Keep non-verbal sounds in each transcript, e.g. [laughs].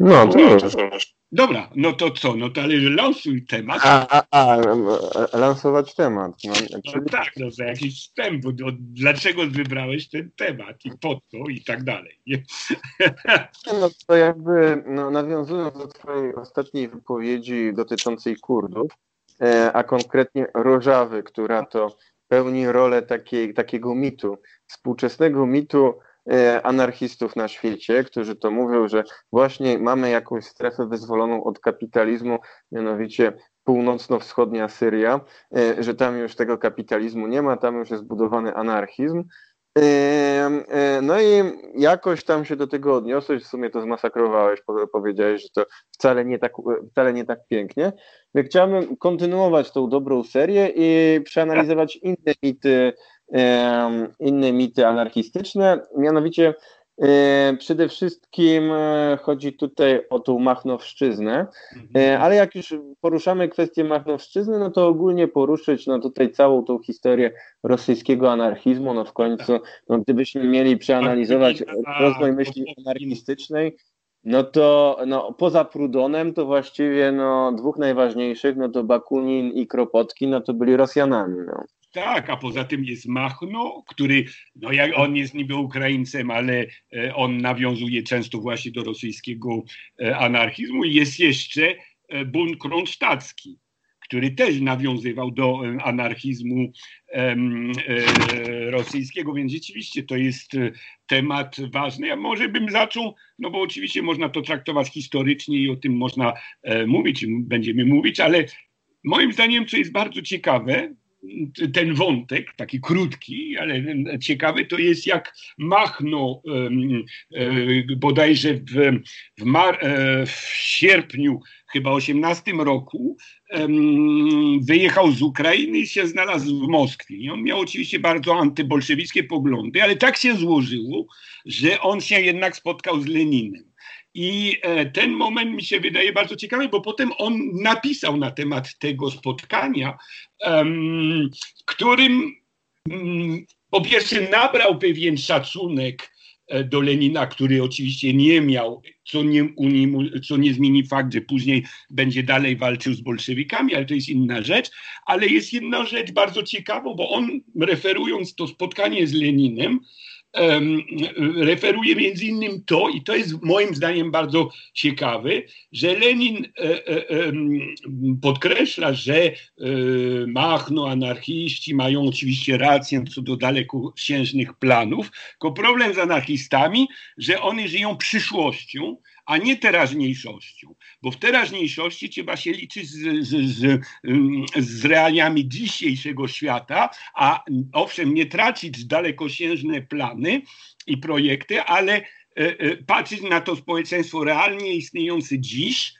No, to No, już. dobra, no to co? No to ale lansuj temat. A, a, a, lansować temat. No, No tak, no za jakiś wstęp, bo, bo dlaczego wybrałeś ten temat i po co i tak dalej. Nie? No to jakby no, nawiązując do Twojej ostatniej wypowiedzi dotyczącej Kurdów, e, a konkretnie Rożawy, która to pełni rolę takiego mitu, współczesnego mitu e, anarchistów na świecie, którzy to mówią, że właśnie mamy jakąś strefę wyzwoloną od kapitalizmu, mianowicie północno-wschodnia Syria, e, że tam już tego kapitalizmu nie ma, tam już jest budowany anarchizm. E, No i jakoś tam się do tego odniosłeś, w sumie to zmasakrowałeś, po- powiedziałeś, że to wcale nie tak, wcale nie tak pięknie. Chciałbym kontynuować tą dobrą serię i przeanalizować inne mity, inne mity anarchistyczne, mianowicie przede wszystkim e, chodzi tutaj o tą Machnowszczyznę, E, Ale jak już poruszamy kwestię Machnowszczyzny, no to ogólnie poruszyć no tutaj całą tą historię rosyjskiego anarchizmu, no w końcu, no gdybyśmy mieli przeanalizować rozwój myśli anarchistycznej, no to no, poza Prudonem to właściwie no, dwóch najważniejszych, no to Bakunin i Kropotkin, no to byli Rosjanami. No. Tak, a poza tym jest Machno, który, no jak on jest niby Ukraińcem, ale e, on nawiązuje często właśnie do rosyjskiego e, anarchizmu. Jest jeszcze e, bunt kronsztacki, który też nawiązywał do anarchizmu em, e, rosyjskiego, więc rzeczywiście to jest temat ważny. Ja może bym zaczął, no bo oczywiście można to traktować historycznie i o tym można e, mówić, będziemy mówić, ale moim zdaniem, co jest bardzo ciekawe, ten wątek, taki krótki, ale ciekawy, to jest jak Machno bodajże w, w, mar, e, w sierpniu chyba 18 roku wyjechał z Ukrainy i się znalazł w Moskwie. I on miał oczywiście bardzo antybolszewickie poglądy, ale tak się złożyło, że on się jednak spotkał z Leninem. I e, ten moment mi się wydaje bardzo ciekawy, bo potem on napisał na temat tego spotkania, którym mm, po pierwsze nabrał pewien szacunek e, do Lenina, który oczywiście nie miał, co nie, unim- co nie zmieni fakt, że później będzie dalej walczył z bolszewikami, ale to jest inna rzecz. Ale jest jedna rzecz bardzo ciekawa, bo on referując to spotkanie z Leninem, em, referuje między innymi to, i to jest moim zdaniem bardzo ciekawe, że Lenin e, e, podkreśla, że e, Machno, anarchiści mają oczywiście rację co do dalekosiężnych planów, tylko problem z anarchistami, że oni żyją przyszłością, a nie teraźniejszością, bo w teraźniejszości trzeba się liczyć z, z, z, z realiami dzisiejszego świata, a owszem, nie tracić dalekosiężne plany i projekty, ale e, e, patrzeć na to społeczeństwo realnie istniejące dziś,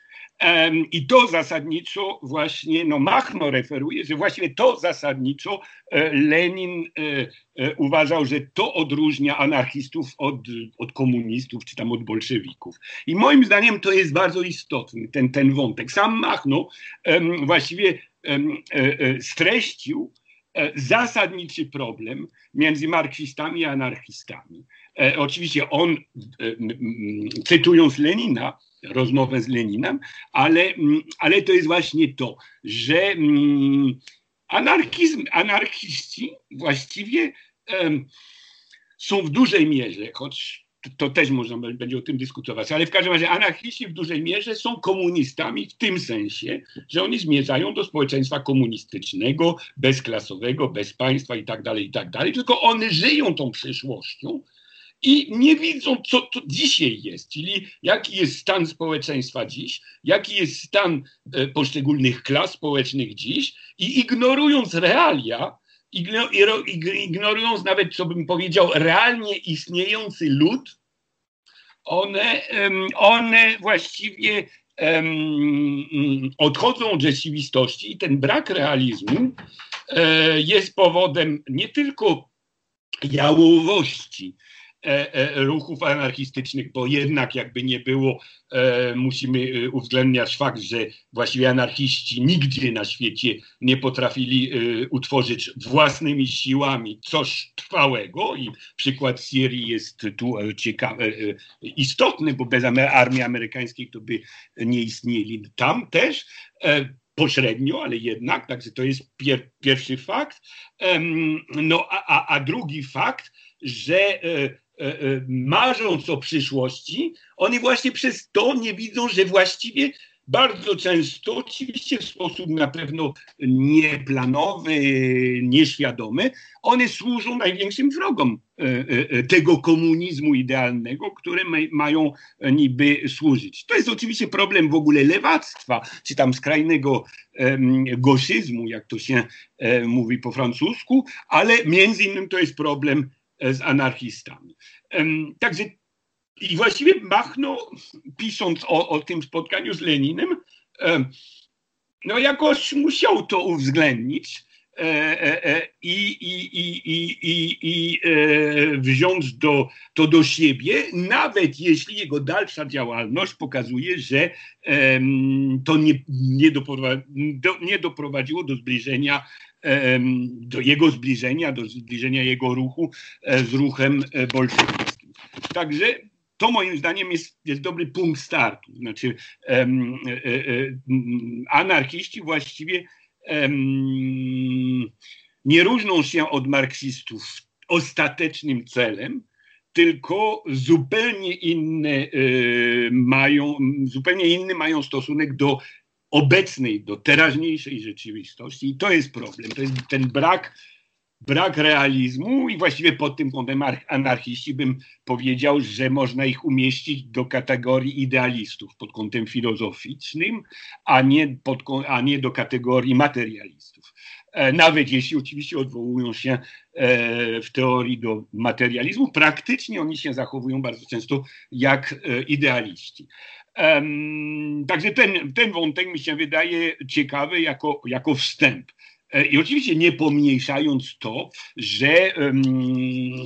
I to zasadniczo właśnie, no Machno referuje, że właściwie to zasadniczo e, Lenin e, e, uważał, że to odróżnia anarchistów od, od komunistów czy tam od bolszewików. I moim zdaniem to jest bardzo istotny ten, ten wątek. Sam Machno właściwie streścił zasadniczy problem między marksistami i anarchistami. Oczywiście on, cytując Lenina, rozmowę z Leninem, ale, mm, ale to jest właśnie to, że mm, anarchizm, anarchiści właściwie em, są w dużej mierze, choć to, to też można będzie o tym dyskutować, ale w każdym razie anarchiści w dużej mierze są komunistami w tym sensie, że oni zmierzają do społeczeństwa komunistycznego, bezklasowego, bez państwa i tak dalej, i tak dalej, tylko one żyją tą przyszłością, i nie widzą, co to dzisiaj jest, czyli jaki jest stan społeczeństwa dziś, jaki jest stan e, poszczególnych klas społecznych dziś i ignorując realia, ignorując nawet, co bym powiedział, realnie istniejący lud, one, one właściwie odchodzą od rzeczywistości i ten brak realizmu e, jest powodem nie tylko jałowości, ruchów anarchistycznych, bo jednak jakby nie było, e, musimy uwzględniać fakt, że właściwie anarchiści nigdzie na świecie nie potrafili utworzyć własnymi siłami coś trwałego i przykład Syrii jest tu ciekawy, istotny, bo bez armii amerykańskiej to by nie istnieli tam też pośrednio, ale jednak, także to jest pier, pierwszy fakt. No a, a, a drugi fakt, że E, e, marząc o przyszłości, oni właśnie przez to nie widzą, że właściwie bardzo często, oczywiście w sposób na pewno nieplanowy, nieświadomy, one służą największym wrogom e, tego komunizmu idealnego, które mają niby służyć. To jest oczywiście problem w ogóle lewactwa, czy tam skrajnego goszyzmu, jak to się mówi po francusku, ale między innymi to jest problem z anarchistami. Także i właściwie Machno, pisząc o, o tym spotkaniu z Leninem, no jakoś musiał to uwzględnić e, e, e, i, i, i, i, i wziąć do, to do siebie, nawet jeśli jego dalsza działalność pokazuje, że to nie, nie, nie doprowadziło do zbliżenia do jego zbliżenia, do zbliżenia jego ruchu e, z ruchem e, bolszewickim. Także to moim zdaniem jest, jest dobry punkt startu. Znaczy, anarchiści właściwie nie różnią się od marksistów ostatecznym celem, tylko zupełnie inne mają, zupełnie inny mają stosunek do obecnej, do teraźniejszej rzeczywistości. I to jest problem. To jest ten brak, brak realizmu i właściwie pod tym kątem anarchiści bym powiedział, że można ich umieścić do kategorii idealistów pod kątem filozoficznym, a nie, pod, a nie do kategorii materialistów. E, nawet jeśli oczywiście odwołują się e, w teorii do materializmu, praktycznie oni się zachowują bardzo często jak e, idealiści. Um, także ten, ten wątek mi się wydaje ciekawy jako, jako wstęp. E, I oczywiście nie pomniejszając to, że um,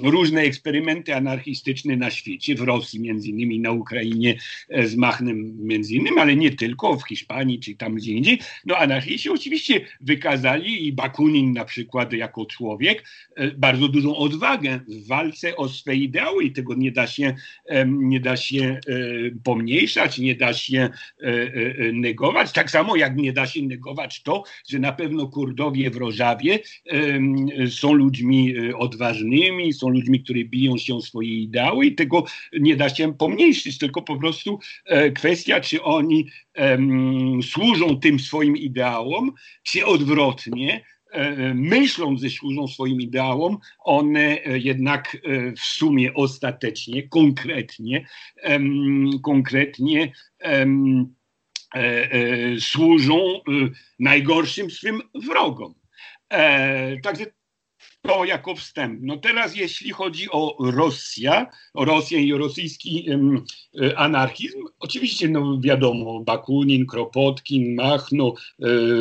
różne eksperymenty anarchistyczne na świecie, w Rosji między innymi, na Ukrainie e, z Machnem między innymi, ale nie tylko, w Hiszpanii czy tam gdzie indziej, no anarchiści oczywiście wykazali i Bakunin na przykład jako człowiek e, bardzo dużą odwagę w walce o swe ideały i tego nie da się, nie da się pomniejszać, nie da się negować, tak samo jak nie da się negować to, że na pewno Kurdowie Polakowie w Rożawie są ludźmi e, odważnymi, są ludźmi, którzy biją się o swoje ideały i tego nie da się pomniejszyć, tylko po prostu e, kwestia, czy oni służą tym swoim ideałom, czy odwrotnie, e, myśląc, że służą swoim ideałom, one jednak w sumie ostatecznie, konkretnie, konkretnie służą e, najgorszym swym wrogom. Także to jako wstęp. No teraz jeśli chodzi o Rosję, o Rosję i o rosyjski anarchizm, oczywiście no wiadomo, Bakunin, Kropotkin, Machno,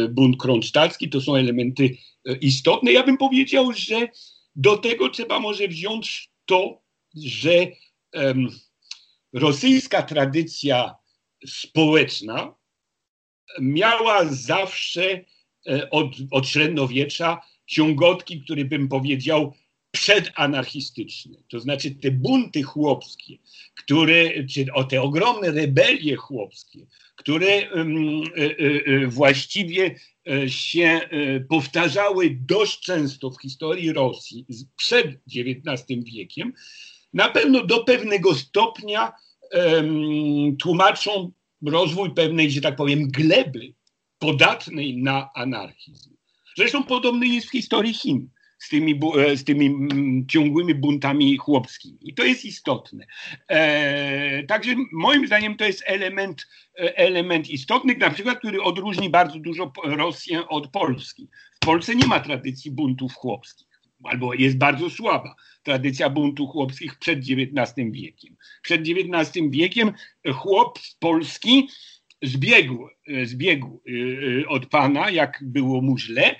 bunt kronsztacki to są elementy istotne. Ja bym powiedział, że do tego trzeba może wziąć to, że um, rosyjska tradycja społeczna miała zawsze e, od, od średniowiecza ciągotki, które bym powiedział przedanarchistyczne. To znaczy te bunty chłopskie, które, czy o te ogromne rebelie chłopskie, które um, właściwie się powtarzały dość często w historii Rosji przed XIX wiekiem, na pewno do pewnego stopnia um, tłumaczą rozwój pewnej, że tak powiem, gleby podatnej na anarchizm. Zresztą podobny jest w historii Chin z tymi, e, z tymi mm, ciągłymi buntami chłopskimi. I to jest istotne. E, także moim zdaniem to jest element, e, element istotny, na przykład, który odróżni bardzo dużo Rosję od Polski. W Polsce nie ma tradycji buntów chłopskich albo jest bardzo słaba tradycja buntu chłopskich przed XIX wiekiem. Przed XIX wiekiem chłop z Polski zbiegł, zbiegł od pana, jak było mu źle,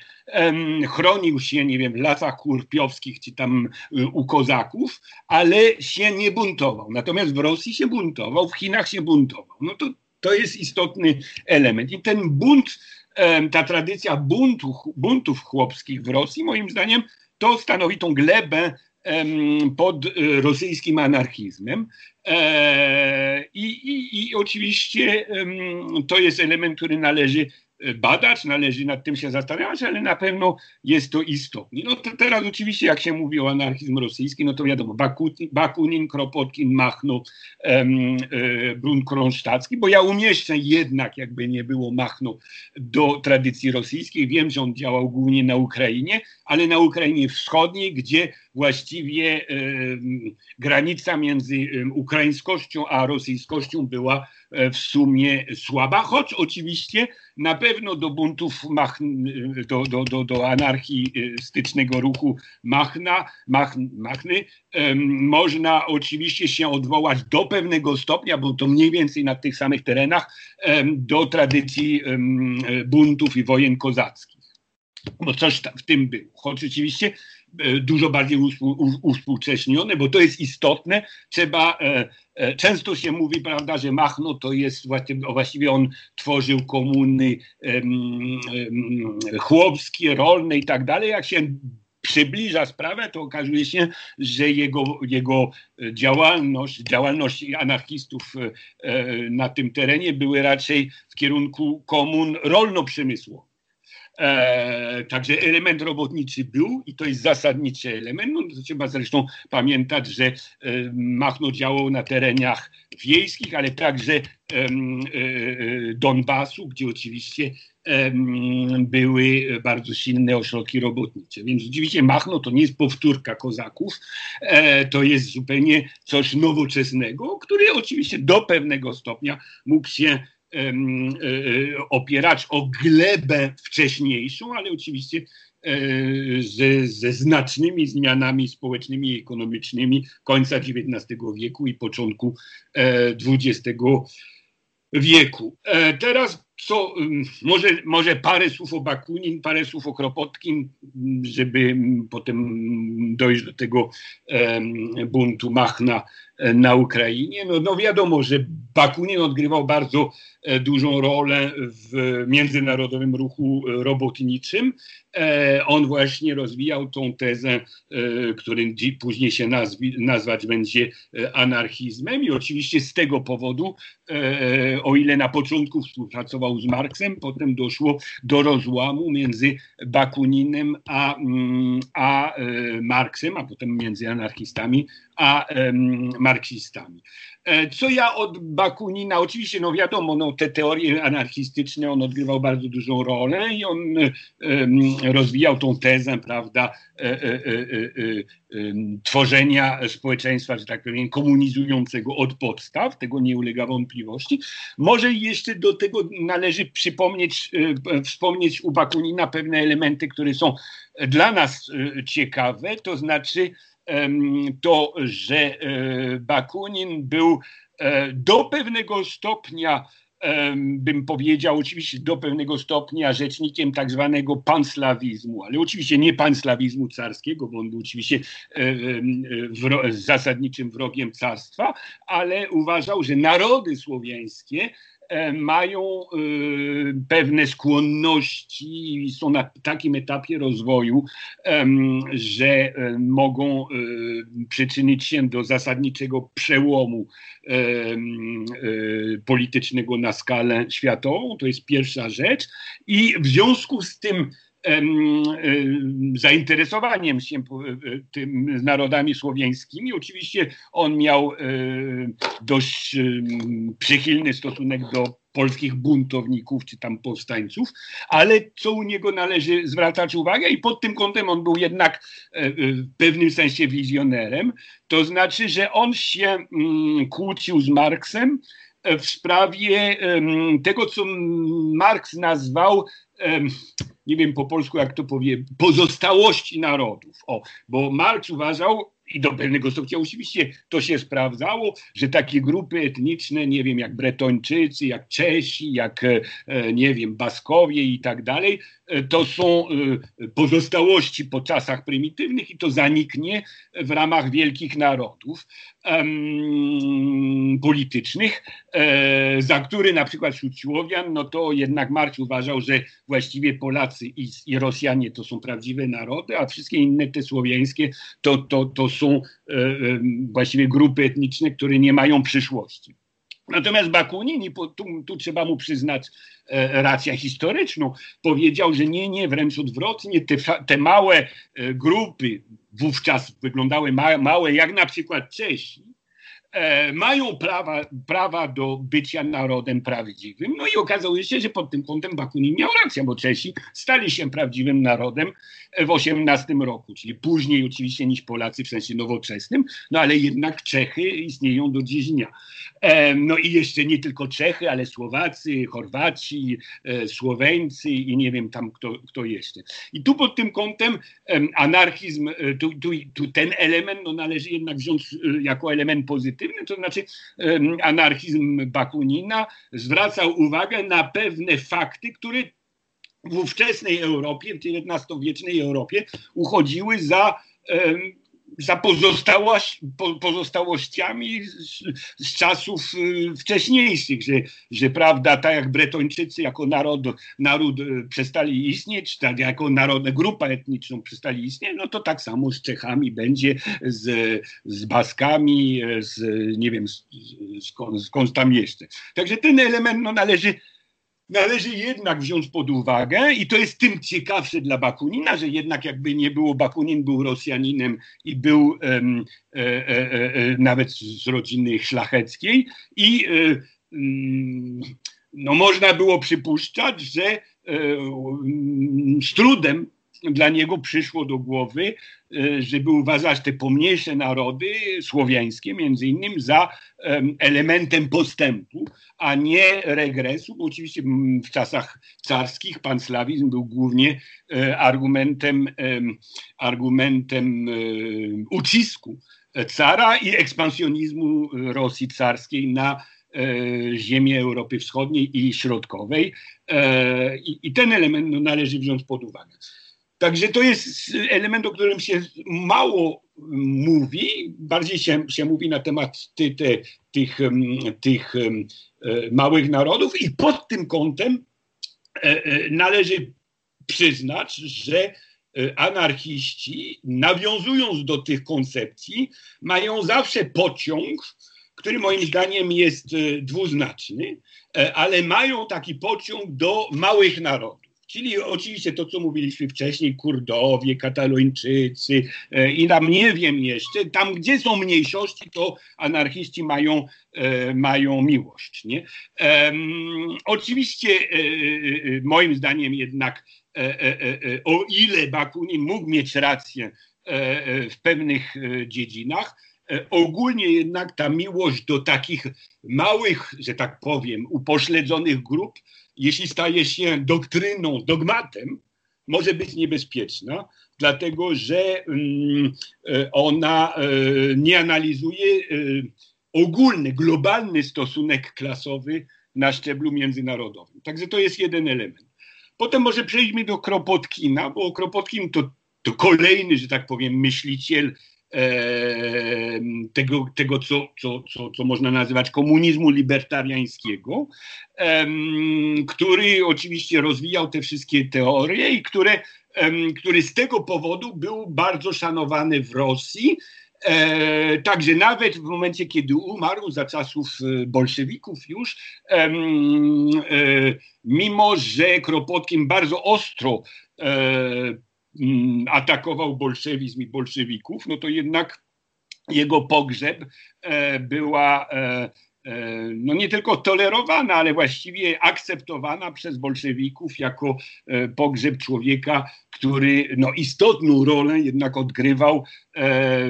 chronił się, nie wiem, w lasach kurpiowskich czy tam u kozaków, ale się nie buntował. Natomiast w Rosji się buntował, w Chinach się buntował. No to, to jest istotny element. I ten bunt, ta tradycja buntu, buntów chłopskich w Rosji, moim zdaniem, to stanowi tą glebę pod e, rosyjskim anarchizmem. E, I, i, i oczywiście to jest element, który należy badać, należy nad tym się zastanawiać, ale na pewno jest to istotne. No to teraz oczywiście jak się mówi o anarchizm rosyjski, no to wiadomo, Bakunin, Kropotkin, Machno, um, e, Brun Kronsztacki, bo ja umieszczę jednak, jakby nie było Machno, do tradycji rosyjskiej. Wiem, że on działał głównie na Ukrainie, ale na Ukrainie Wschodniej, gdzie właściwie granica między ukraińskością a rosyjskością była w sumie słaba, choć oczywiście na pewno do buntów, do, do, do, do anarchistycznego ruchu Machna, Mach, Machny można oczywiście się odwołać do pewnego stopnia, bo to mniej więcej na tych samych terenach, do tradycji buntów i wojen kozackich. Bo coś w tym było. Choć oczywiście E, dużo bardziej uspółcześnione, bo to jest istotne. Trzeba, e, e, często się mówi, prawda, że Machno to jest właściwie on tworzył komuny chłopskie, rolne i tak dalej. Jak się przybliża sprawę, to okazuje się, że jego, jego działalność, działalność anarchistów na tym terenie były raczej w kierunku komun rolno-przemysłowych. E, także element robotniczy był i to jest zasadniczy element. No, trzeba zresztą pamiętać, że e, Machno działał na terenach wiejskich, ale także e, e, Donbasu, gdzie oczywiście były bardzo silne ośrodki robotnicze. Więc oczywiście Machno to nie jest powtórka kozaków, e, to jest zupełnie coś nowoczesnego, który oczywiście do pewnego stopnia mógł się opierać o glebę wcześniejszą, ale oczywiście e, ze, ze znacznymi zmianami społecznymi i ekonomicznymi końca XIX wieku i początku XX wieku. Teraz co, może, może parę słów o Bakunin, parę słów o Kropotkin, żeby potem dojść do tego buntu Machna na Ukrainie. No, no wiadomo, że Bakunin odgrywał bardzo e, dużą rolę w międzynarodowym ruchu e, robotniczym. E, on właśnie rozwijał tą tezę, którą później się nazwi, nazwać będzie anarchizmem i oczywiście z tego powodu, o ile na początku współpracował z Marksem, potem doszło do rozłamu między Bakuninem a, mm, a Marksem, a potem między anarchistami a marksistami. E, co ja od Bakunina, oczywiście, no wiadomo, no, te teorie anarchistyczne, on odgrywał bardzo dużą rolę i on rozwijał tą tezę, prawda, e, e, tworzenia społeczeństwa, że tak powiem, komunizującego od podstaw, tego nie ulega wątpliwości. Może jeszcze do tego należy przypomnieć, wspomnieć u Bakunina pewne elementy, które są dla nas ciekawe, to znaczy to, że e, Bakunin był e, do pewnego stopnia bym powiedział, oczywiście do pewnego stopnia rzecznikiem tak zwanego panslawizmu, ale oczywiście nie panslawizmu carskiego, bo on był oczywiście e, wro zasadniczym wrogiem carstwa, ale uważał, że narody słowiańskie mają e, pewne skłonności i są na takim etapie rozwoju, że e, mogą przyczynić się do zasadniczego przełomu politycznego na skalę światową. To jest pierwsza rzecz. I w związku z tym zainteresowaniem się tym narodami słowiańskimi. Oczywiście on miał dość przychylny stosunek do polskich buntowników czy tam powstańców, ale co u niego należy zwracać uwagę i pod tym kątem on był jednak e, e, w pewnym sensie wizjonerem, to znaczy, że on się mm, kłócił z Marksem e, w sprawie tego, co Marks nazwał nie wiem po polsku jak to powie, pozostałości narodów. O, bo Marx uważał, i do pewnego stopnia oczywiście to się sprawdzało, że takie grupy etniczne, nie wiem, jak Bretończycy, jak Czesi, jak, e, nie wiem, Baskowie i tak dalej, e, to są e, pozostałości po czasach prymitywnych i to zaniknie w ramach wielkich narodów um, politycznych, e, za który na przykład wśród Słowian, no to jednak Marx uważał, że właściwie Polacy i, i Rosjanie to są prawdziwe narody, a wszystkie inne te słowiańskie to, to, to są e, e, właściwie grupy etniczne, które nie mają przyszłości. Natomiast Bakunin, tu, tu trzeba mu przyznać e, rację historyczną, powiedział, że nie, nie, wręcz odwrotnie, te, te małe e, grupy, wówczas wyglądały ma, małe, jak na przykład Czesi, mają prawa, prawa do bycia narodem prawdziwym. No i okazało się, że pod tym kątem Bakunin miał rację, bo Czesi stali się prawdziwym narodem w XVIII roku, czyli później oczywiście niż Polacy w sensie nowoczesnym, no ale jednak Czechy istnieją do dziś dnia. No i jeszcze nie tylko Czechy, ale Słowacy, Chorwaci, e, Słoweńcy i nie wiem tam kto, kto jeszcze. I tu pod tym kątem anarchizm, e, tu, tu, tu ten element no, należy jednak wziąć e, jako element pozytywny, to znaczy anarchizm Bakunina zwracał uwagę na pewne fakty, które w ówczesnej Europie, w XIX-wiecznej Europie uchodziły za za pozostałość, po, pozostałościami z, z, czasów y, wcześniejszych, że, że prawda, tak jak Bretończycy jako naród, naród y, przestali istnieć, tak jako narod, grupa etniczną przestali istnieć, no to tak samo z Czechami będzie, z, z Baskami, z nie wiem, z, z, skąd tam jeszcze. Także ten element no, należy należy jednak wziąć pod uwagę i to jest tym ciekawsze dla Bakunina, że jednak jakby nie było, Bakunin był Rosjaninem i był um, e, e, e, nawet z rodziny szlacheckiej. I e, mm, no, można było przypuszczać, że e, z trudem dla niego przyszło do głowy, e, żeby uważać te pomniejsze narody słowiańskie między innymi za elementem postępu, a nie regresu, bo oczywiście w czasach carskich panslawizm był głównie e, argumentem, argumentem e, ucisku cara i ekspansjonizmu Rosji carskiej na ziemię Europy Wschodniej i Środkowej. I ten element no, należy wziąć pod uwagę. Także to jest element, o którym się mało mówi, bardziej się, się mówi na temat ty, ty, tych, tych e, małych narodów i pod tym kątem e, e, należy przyznać, że anarchiści, nawiązując do tych koncepcji, mają zawsze pociąg, który moim zdaniem jest dwuznaczny, ale mają taki pociąg do małych narodów. Czyli oczywiście to, co mówiliśmy wcześniej, Kurdowie, Katalończycy e, i tam nie wiem jeszcze, tam gdzie są mniejszości, to anarchiści mają, e, mają miłość. Nie? oczywiście e, moim zdaniem jednak o ile Bakunin mógł mieć rację w pewnych dziedzinach, ogólnie jednak ta miłość do takich małych, że tak powiem, upośledzonych grup jeśli staje się doktryną, dogmatem, może być niebezpieczna, dlatego że mm, e, ona e, nie analizuje e, ogólny, globalny stosunek klasowy na szczeblu międzynarodowym. Także to jest jeden element. Potem może przejdźmy do Kropotkina, bo Kropotkin to, to kolejny, że tak powiem, myśliciel tego, tego co, co, co, co można nazywać komunizmu libertariańskiego, który oczywiście rozwijał te wszystkie teorie i które, który z tego powodu był bardzo szanowany w Rosji. E, także nawet w momencie, kiedy umarł za czasów e, bolszewików już, e, mimo że Kropotkin bardzo ostro Mm, atakował bolszewizm i bolszewików, no to jednak jego pogrzeb e, była e, e, no nie tylko tolerowana, ale właściwie akceptowana przez bolszewików jako pogrzeb człowieka, który no, istotną rolę jednak odgrywał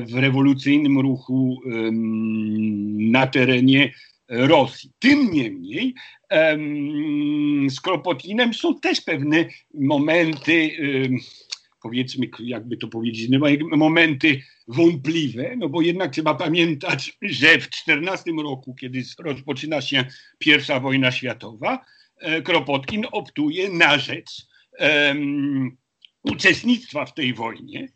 w rewolucyjnym ruchu na terenie Rosji. Tym niemniej z Kropotinem są też pewne momenty powiedzmy, jakby to powiedzieć, no, momenty wątpliwe, no bo jednak trzeba pamiętać, że w 14 roku, kiedy rozpoczyna się pierwsza wojna światowa, e, Kropotkin optuje na rzecz um, uczestnictwa w tej wojnie,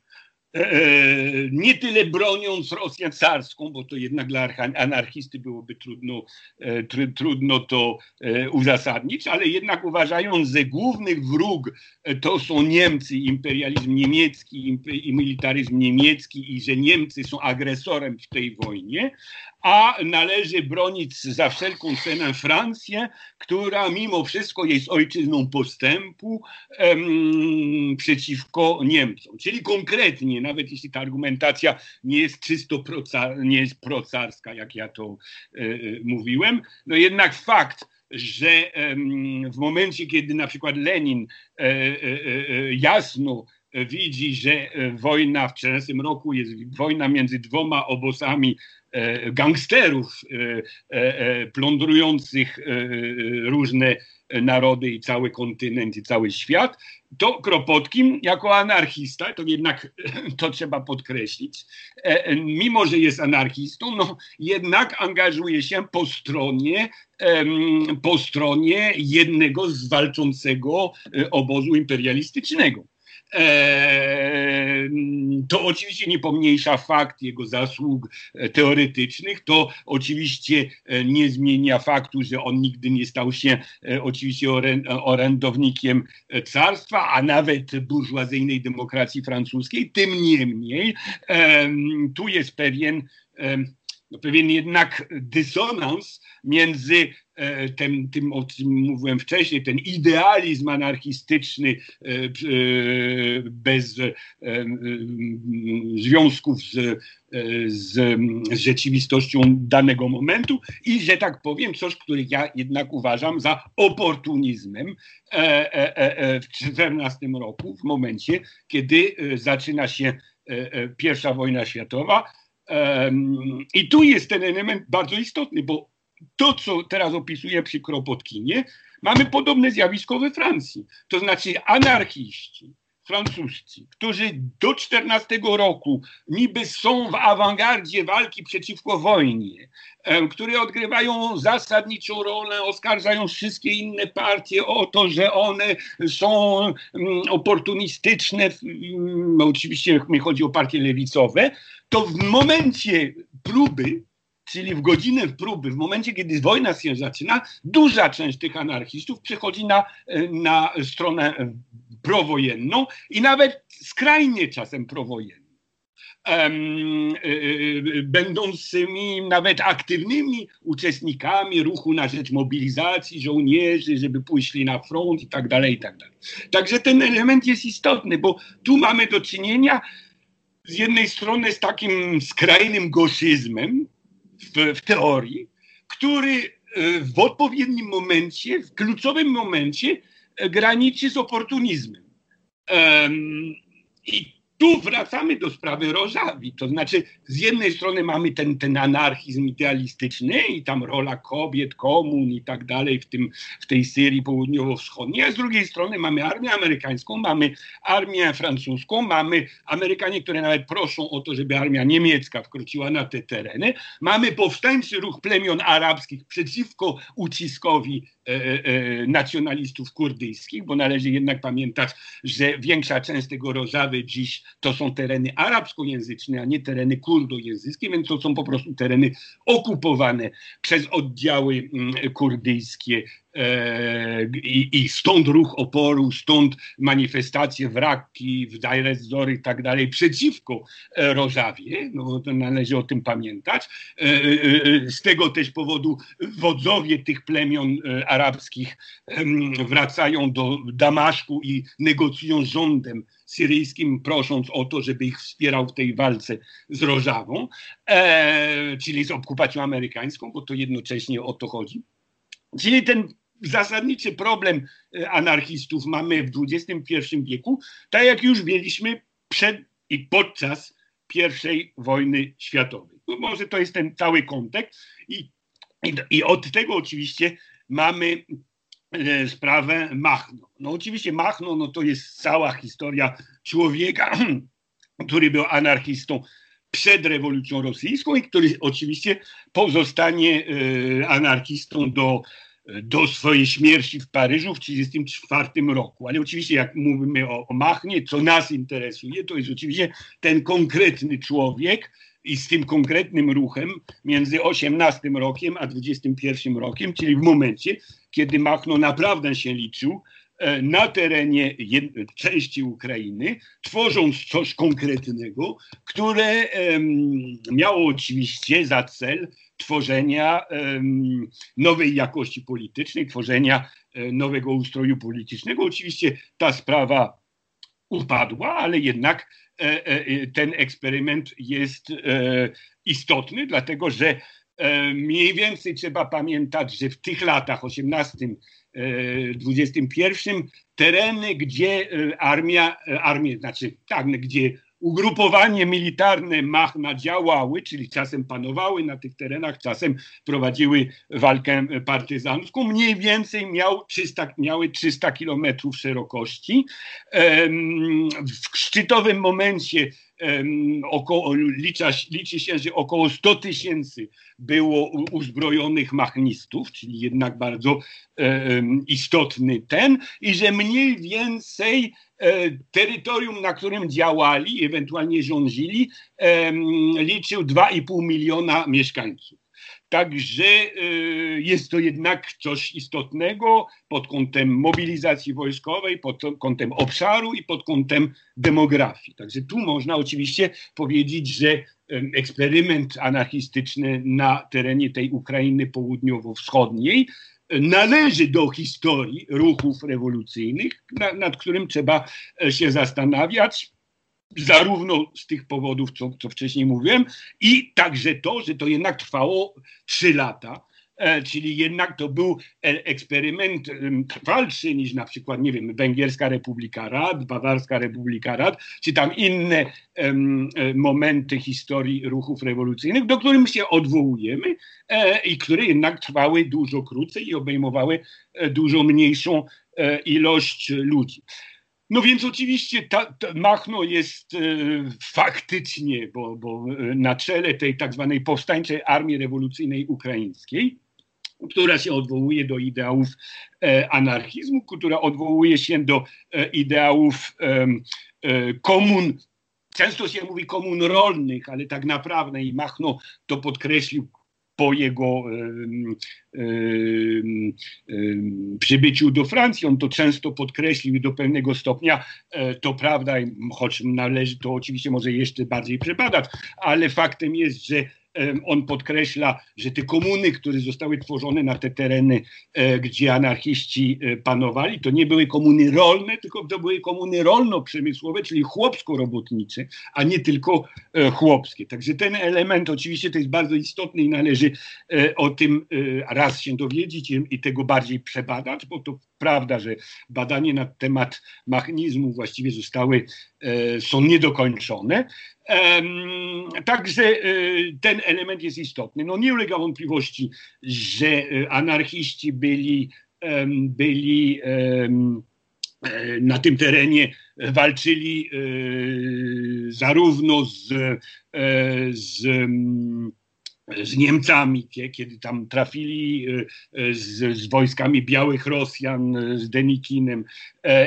nie tyle broniąc Rosję carską, bo to jednak dla anarchisty byłoby trudno, e, tr trudno to uzasadnić, ale jednak uważając, że główny wróg to są Niemcy, imperializm niemiecki i militaryzm niemiecki i że Niemcy są agresorem w tej wojnie, a należy bronić za wszelką cenę Francję, która mimo wszystko jest ojczyzną postępu em, przeciwko Niemcom. Czyli konkretnie, nawet jeśli ta argumentacja nie jest czysto procar, nie jest procarska, jak ja to e, e mówiłem, no jednak fakt, że w momencie, kiedy na przykład Lenin e, jasno widzi, że wojna w 14 roku jest wojna między dwoma obozami gangsterów plądrujących różne narody i cały kontynent i cały świat, to Kropotkin jako anarchista, to jednak [laughs] to trzeba podkreślić, mimo że jest anarchistą, no jednak angażuje się po stronie, po stronie jednego z walczącego obozu imperialistycznego. E, to oczywiście nie pomniejsza fakt jego zasług e, teoretycznych, to oczywiście e, nie zmienia faktu, że on nigdy nie stał się oczywiście orędownikiem carstwa, a nawet burżuazyjnej demokracji francuskiej. Tym niemniej tu jest pewien no pewien jednak dysonans między e, tym, tym, o czym mówiłem wcześniej, ten idealizm anarchistyczny e, e, bez związków z, z, z rzeczywistością danego momentu i, że tak powiem, coś, który ja jednak uważam za oportunizmem w 14 roku, w momencie, kiedy zaczyna się pierwsza wojna światowa, i tu jest ten element bardzo istotny, bo to, co teraz opisuję przy Kropotkinie, mamy podobne zjawisko we Francji. To znaczy anarchiści, francuscy, którzy do 14 roku niby są w awangardzie walki przeciwko wojnie, które odgrywają zasadniczą rolę, oskarżają wszystkie inne partie o to, że one są mm, oportunistyczne, mm, oczywiście mi chodzi o partie lewicowe, to w momencie próby czyli w godzinę próby, w momencie, kiedy wojna się zaczyna, duża część tych anarchistów przechodzi na, na stronę prowojenną i nawet skrajnie czasem prowojenną. Um, będącymi nawet aktywnymi uczestnikami ruchu na rzecz mobilizacji żołnierzy, żeby pójść na front i tak dalej, i tak dalej. Także ten element jest istotny, bo tu mamy do czynienia z jednej strony z takim skrajnym goszyzmem w, w teorii, który e, w odpowiednim momencie, w kluczowym momencie e, graniczy z oportunizmem. I tu wracamy do sprawy Rożawi. To znaczy, z jednej strony mamy ten, ten anarchizm idealistyczny i tam rola kobiet, komun i tak dalej w, tym, w tej Syrii południowo-wschodniej, a z drugiej strony mamy armię amerykańską, mamy armię francuską, mamy Amerykanie, które nawet proszą o to, żeby armia niemiecka wkroczyła na te tereny, mamy powstańczy ruch plemion arabskich przeciwko uciskowi E, e, nacjonalistów kurdyjskich, bo należy jednak pamiętać, że większa część tego Rożawy dziś to są tereny arabskojęzyczne, a nie tereny kurdojęzyczne, więc to są po prostu tereny okupowane przez oddziały mm, kurdyjskie E, I, I, stąd ruch oporu, stąd manifestacje wraki w Dajrezory i tak dalej przeciwko e, Rożawie, no to należy o tym pamiętać. E, z tego też powodu wodzowie tych plemion arabskich wracają do Damaszku i negocjują z rządem syryjskim, prosząc o to, żeby ich wspierał w tej walce z Rożawą, czyli z okupacją amerykańską, bo to jednocześnie o to chodzi. Czyli ten zasadniczy problem e, anarchistów mamy w XXI wieku, tak jak już mieliśmy przed i podczas I wojny światowej. No może to jest ten cały kontekst i, i, i od tego oczywiście mamy sprawę Machno. No oczywiście Machno no to jest cała historia człowieka, [clears throat] który był anarchistą przed rewolucją rosyjską i który oczywiście pozostanie anarchistą do do swojej śmierci w Paryżu w 1934 roku. Ale oczywiście jak mówimy o, o Machnie, co nas interesuje, to jest oczywiście ten konkretny człowiek i z tym konkretnym ruchem między 18 rokiem a 21 rokiem, czyli w momencie, kiedy Machno naprawdę się liczył e, na terenie części Ukrainy, tworząc coś konkretnego, które miało oczywiście za cel tworzenia nowej jakości politycznej, tworzenia e, nowego ustroju politycznego. Oczywiście ta sprawa upadła, ale jednak e, e, ten eksperyment jest istotny, dlatego że mniej więcej trzeba pamiętać, że w tych latach 18, 21 tereny, gdzie armia, armie, znaczy tak, gdzie ugrupowanie militarne Machna działały, czyli czasem panowały na tych terenach, czasem prowadziły walkę partyzancką, mniej więcej miał 300, miały 300 kilometrów szerokości. W szczytowym momencie około, licza, liczy się, że około 100 tysięcy było uzbrojonych machnistów, czyli jednak bardzo istotny ten, i że mniej więcej E, terytorium, na którym działali, ewentualnie rządzili, liczył 2,5 miliona mieszkańców. Także e, jest to jednak coś istotnego pod kątem mobilizacji wojskowej, pod kątem obszaru i pod kątem demografii. Także tu można oczywiście powiedzieć, że eksperyment anarchistyczny na terenie tej Ukrainy południowo-wschodniej należy do historii ruchów rewolucyjnych, nad którym trzeba e, się zastanawiać zarówno z tych powodów, co, co wcześniej mówiłem, i także to, że to jednak trwało trzy lata E, czyli jednak to był e, eksperyment trwalszy niż na przykład, nie wiem, Węgierska Republika Rad, Bawarska Republika Rad, czy tam inne um, momenty historii ruchów rewolucyjnych, do których się odwołujemy e, i które jednak trwały dużo krócej i obejmowały dużo mniejszą e, ilość ludzi. No więc oczywiście ta, ta Machno jest e, faktycznie, bo, bo na czele tej tak zwanej powstańczej armii rewolucyjnej ukraińskiej, która się odwołuje do ideałów e, anarchizmu, która odwołuje się do e, ideałów e, komun. Często się mówi komun rolnych, ale tak naprawdę i Machno to podkreślił po jego przybyciu do Francji. On to często podkreślił do pewnego stopnia to prawda, choć należy to oczywiście może jeszcze bardziej przebadać, ale faktem jest, że on podkreśla, że te komuny, które zostały tworzone na te tereny, e, gdzie anarchiści e, panowali, to nie były komuny rolne, tylko to były komuny rolno-przemysłowe, czyli chłopsko-robotnicze, a nie tylko e, chłopskie. Także ten element oczywiście to jest bardzo istotny i należy o tym raz się dowiedzieć i tego bardziej przebadać, bo to prawda, że badania na temat machnizmu właściwie zostały, są niedokończone. Także e, ten element jest istotny. No nie ulega wątpliwości, że e, anarchiści byli, byli e, na tym terenie walczyli zarówno z, z, z Niemcami, kiedy tam trafili z, z wojskami białych Rosjan, z Denikinem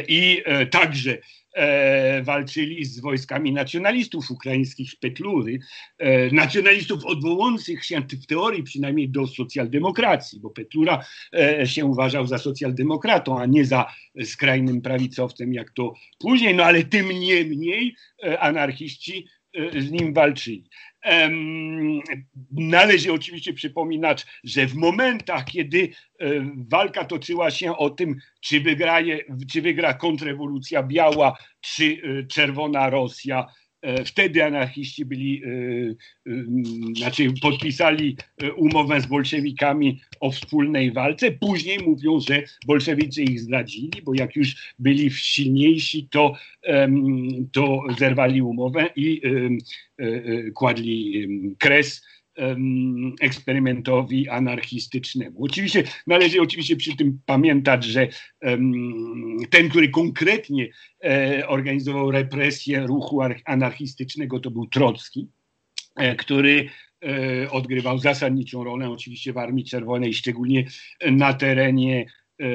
i także e, walczyli z wojskami nacjonalistów ukraińskich Petlury, e, nacjonalistów odwołujących się w teorii przynajmniej do socjaldemokracji, bo Petlura e, się uważał za socjaldemokratą, a nie za skrajnym prawicowcem, jak to później, no ale tym niemniej e, anarchiści z nim walczyli. Należy oczywiście przypominać, że w momentach, kiedy e, walka toczyła się o tym, czy, wygraje, czy wygra kontrrewolucja biała, czy e, czerwona Rosja, wtedy anarchiści byli, e, e, znaczy podpisali umowę z bolszewikami o wspólnej walce. Później mówią, że bolszewicy ich zdradzili, bo jak już byli silniejsi, to, to zerwali umowę i kładli kres eksperymentowi anarchistycznemu. Oczywiście należy oczywiście przy tym pamiętać, że ten, który konkretnie e, organizował represję ruchu anarchistycznego, to był Trocki, e, który e, odgrywał zasadniczą rolę oczywiście w Armii Czerwonej, szczególnie na terenie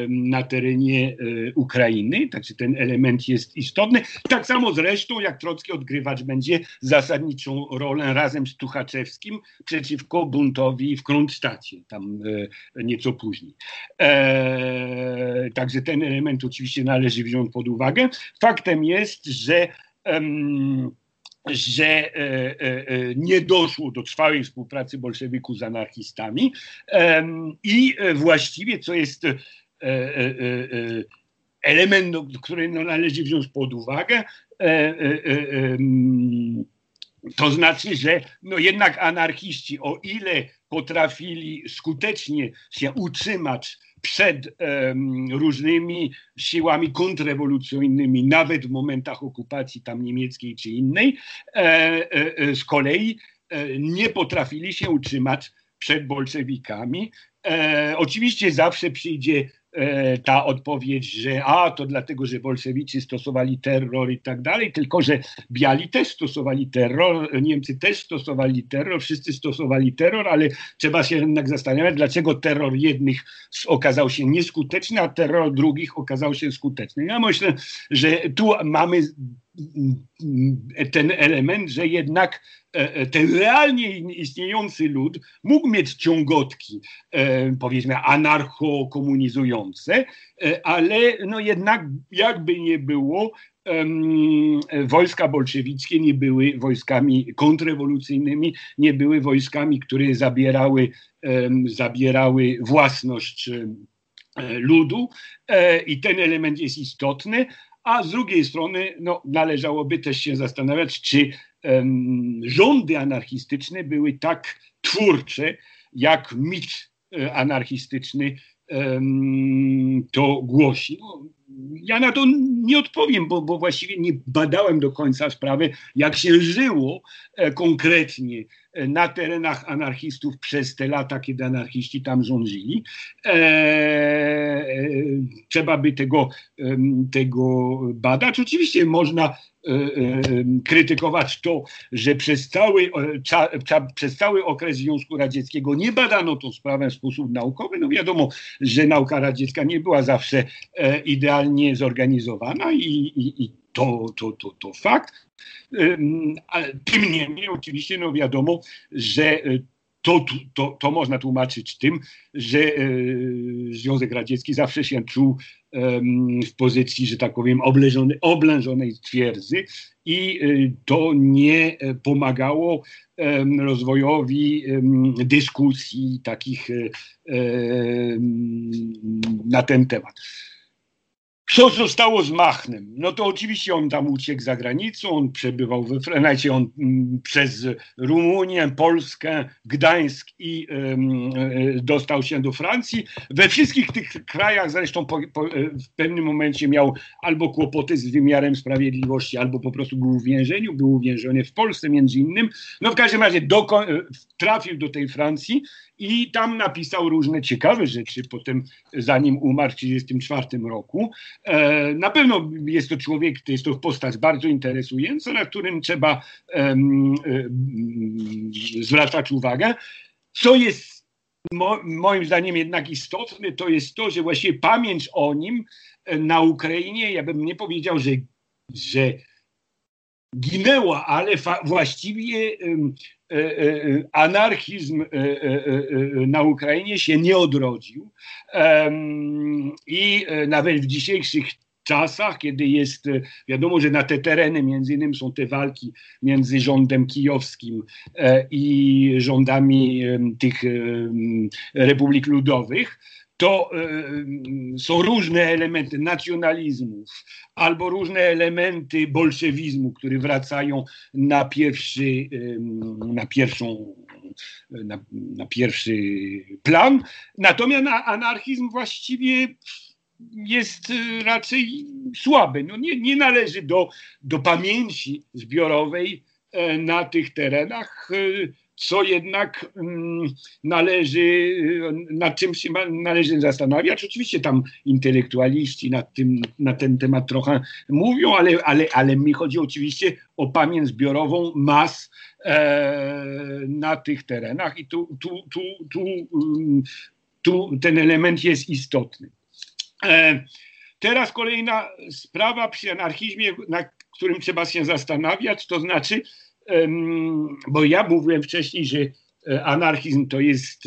na terenie e, Ukrainy, także ten element jest istotny. Tak samo zresztą jak Trocki odgrywać będzie zasadniczą rolę razem z Tuchaczewskim przeciwko buntowi w Kronstadcie, tam e, nieco później. E, także ten element oczywiście należy wziąć pod uwagę. Faktem jest, że że nie doszło do trwałej współpracy bolszewików z anarchistami i właściwie, co jest E, e, e, element, no, który no, należy wziąć pod uwagę. To znaczy, że no jednak anarchiści, o ile potrafili skutecznie się utrzymać przed różnymi siłami kontrrewolucyjnymi, nawet w momentach okupacji tam niemieckiej czy innej, e, e, z kolei e, nie potrafili się utrzymać przed bolszewikami. oczywiście zawsze przyjdzie E, ta odpowiedź, że a to dlatego, że bolszewicy stosowali terror i tak dalej, tylko że biali też stosowali terror, Niemcy też stosowali terror, wszyscy stosowali terror, ale trzeba się jednak zastanawiać, dlaczego terror jednych okazał się nieskuteczny, a terror drugich okazał się skuteczny. Ja myślę, że tu mamy ten element, że jednak e, e, ten realnie istniejący lud mógł mieć ciągotki, e, powiedzmy, anarcho-komunizujące, ale no jednak jakby nie było, wojska bolszewickie nie były wojskami kontrrewolucyjnymi, nie były wojskami, które zabierały, zabierały własność ludu i ten element jest istotny, a z drugiej strony no, należałoby też się zastanawiać, czy um, rządy anarchistyczne były tak twórcze, jak mit e, anarchistyczny um, to głosi. No, ja na to nie odpowiem, bo, bo właściwie nie badałem do końca sprawy, jak się żyło e, konkretnie na terenach anarchistów przez te lata, kiedy anarchiści tam rządzili. E, e trzeba by tego, tego badać. Oczywiście można E, krytykować to, że przez cały, cza, cza, przez cały okres Związku Radzieckiego nie badano tą sprawę w sposób naukowy. No wiadomo, że nauka radziecka nie była zawsze e, idealnie zorganizowana i, i, i to, to, to, to fakt. Tym niemniej oczywiście no wiadomo, że to, to, to można tłumaczyć tym, że Związek Radziecki zawsze się czuł w pozycji, że tak powiem, oblężonej, oblężonej twierdzy i y, to nie pomagało rozwojowi dyskusji takich na ten temat. Co zostało z Machnem? No to oczywiście on tam uciekł za granicą, on przebywał we Francji, on mm, przez Rumunię, Polskę, Gdańsk i y, dostał się do Francji. We wszystkich tych krajach zresztą po, po, e, w pewnym momencie miał albo kłopoty z wymiarem sprawiedliwości, albo po prostu był w więzieniu, był uwięziony w Polsce między innym. No w każdym razie do, trafił do tej Francji i tam napisał różne ciekawe rzeczy potem, zanim umarł w 1934 roku. E, na pewno jest to człowiek, jest to postać bardzo interesująca, na którym trzeba um, um, zwracać uwagę. Co jest mo, moim zdaniem jednak istotne, to jest to, że właściwie pamięć o nim e, na Ukrainie, ja bym nie powiedział, że, że ginęła, ale właściwie e, anarchizm e, na Ukrainie się nie odrodził. I nawet w dzisiejszych czasach, kiedy jest wiadomo, że na te tereny między innymi są te walki między rządem kijowskim i rządami tych republik ludowych, to y, są różne elementy nacjonalizmów albo różne elementy bolszewizmu, które wracają na pierwszy, y, na pierwszą na, na pierwszy plan. Natomiast anarchizm właściwie jest raczej słaby. No nie, nie należy do, do pamięci zbiorowej na tych terenach. Co jednak mm, należy, nad czym się należy zastanawiać. Oczywiście tam intelektualiści nad tym, na ten temat trochę mówią, ale, ale, ale mi chodzi oczywiście o pamięć zbiorową mas e, na tych terenach i tu, tu, tu, tu, mm, tu ten element jest istotny. E, teraz kolejna sprawa przy anarchizmie, na którym trzeba się zastanawiać, to znaczy bo ja mówiłem wcześniej, że e, anarchizm to jest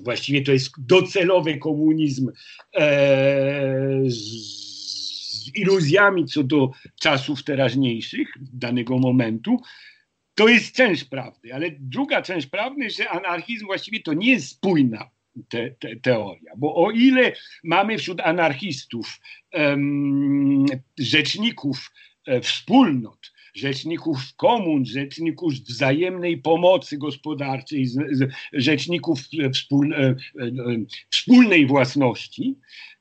właściwie to jest docelowy komunizm e, z iluzjami co do czasów teraźniejszych, danego momentu. To jest część prawdy, ale druga część prawdy, że anarchizm właściwie to nie jest spójna te, te, teoria, bo o ile mamy wśród anarchistów um, rzeczników e, wspólnot, rzeczników komun, rzeczników wzajemnej pomocy gospodarczej, rzeczników e, e, wspólnej własności,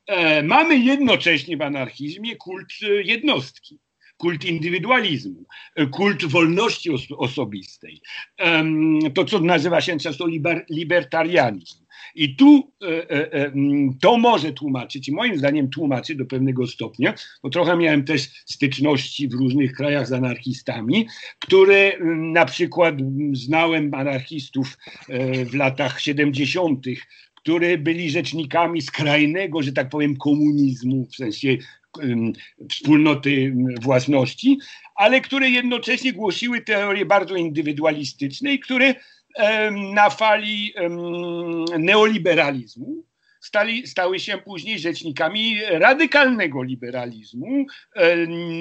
e, mamy jednocześnie w anarchizmie kult jednostki kult indywidualizmu, kult wolności osobistej. To, co nazywa się często libertarianizm. I tu e, e, e, to może tłumaczyć, i moim zdaniem tłumaczy do pewnego stopnia, bo trochę miałem też styczności w różnych krajach z anarchistami, które na przykład znałem anarchistów w latach 70., które byli rzecznikami skrajnego, że tak powiem, komunizmu, w sensie wspólnoty własności, ale które jednocześnie głosiły teorie bardzo indywidualistyczne i które na fali neoliberalizmu stali, stały się później rzecznikami radykalnego liberalizmu,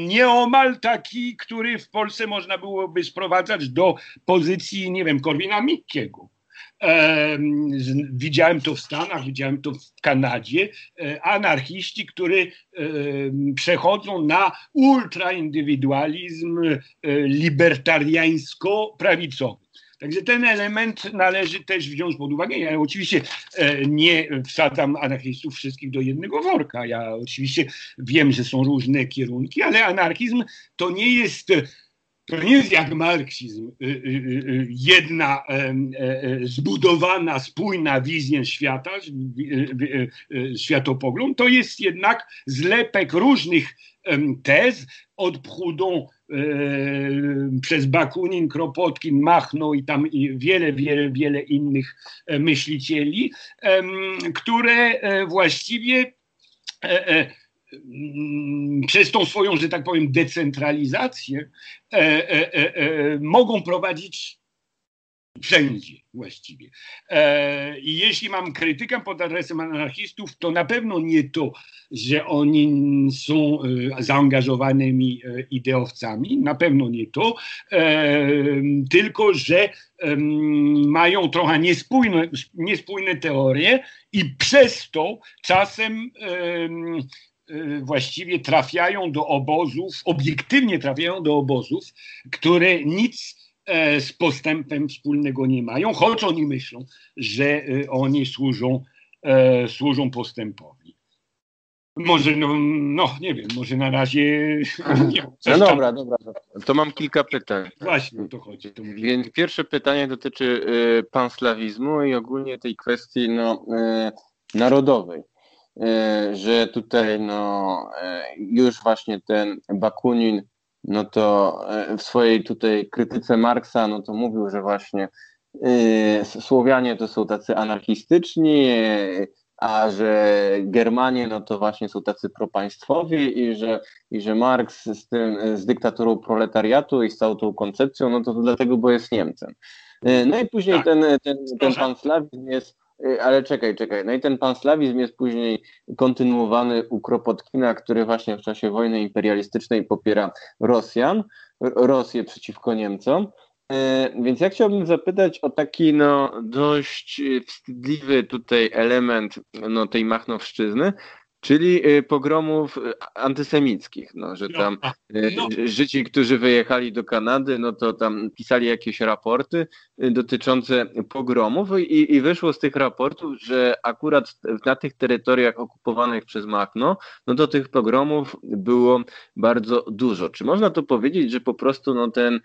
nieomal taki, który w Polsce można byłoby sprowadzać do pozycji, nie wiem, Korwina Mikkiego. Widziałem to w Stanach, widziałem to w Kanadzie. E, anarchiści, którzy przechodzą na ultraindywidualizm e, libertariańsko-prawicowy. Także ten element należy też wziąć pod uwagę. Ja oczywiście e, nie wsadzam anarchistów wszystkich do jednego worka. Ja oczywiście wiem, że są różne kierunki, ale anarchizm to nie jest to nie jest jak marksizm, y, y, y, jedna zbudowana, spójna wizja świata, światopogląd, to jest jednak zlepek różnych tez od Proudhon przez Bakunin, Kropotkin, Machno i tam wiele, wiele, wiele innych e, myślicieli, które e, właściwie e, przez tą swoją, że tak powiem, decentralizację e, e, e, e mogą prowadzić wszędzie właściwie. E, jeśli mam krytykę pod adresem anarchistów, to na pewno nie to, że oni są e, zaangażowanymi ideowcami, na pewno nie to, tylko że mają trochę niespójne, niespójne teorie i przez to czasem właściwie trafiają do obozów, obiektywnie trafiają do obozów, które nic e, z postępem wspólnego nie mają, choć oni myślą, że y, oni służą, e, służą postępowi. Może, no, no, nie wiem, może na razie. [laughs] Nie, no dobra, dobra. To mam kilka pytań. Właśnie o to chodzi. To Więc pierwsze pytanie dotyczy y, panslawizmu i ogólnie tej kwestii no, y, narodowej. E, że tutaj no, e, już właśnie ten Bakunin no to e, w swojej tutaj krytyce Marksa no to mówił, że właśnie Słowianie to są tacy anarchistyczni, a że Germanie no to właśnie są tacy propaństwowi i że, i że Marks z, tym, z dyktaturą proletariatu i z całą tą koncepcją, no to, to dlatego, bo jest Niemcem. No i później tak. ten, ten, ten pan Slawin jest ale czekaj, czekaj. No i ten panslawizm jest później kontynuowany u Kropotkina, który właśnie w czasie wojny imperialistycznej popiera Rosjan, Rosję przeciwko Niemcom. Y, więc ja chciałbym zapytać o taki no, dość wstydliwy tutaj element no, tej Machnowszczyzny, Czyli y, pogromów y, antysemickich, no, że no, tam no. Życi, którzy wyjechali do Kanady, no to tam pisali jakieś raporty dotyczące pogromów i, i wyszło z tych raportów, że akurat na tych terytoriach okupowanych przez Machno, no to tych pogromów było bardzo dużo. Czy można to powiedzieć, że po prostu no ten y,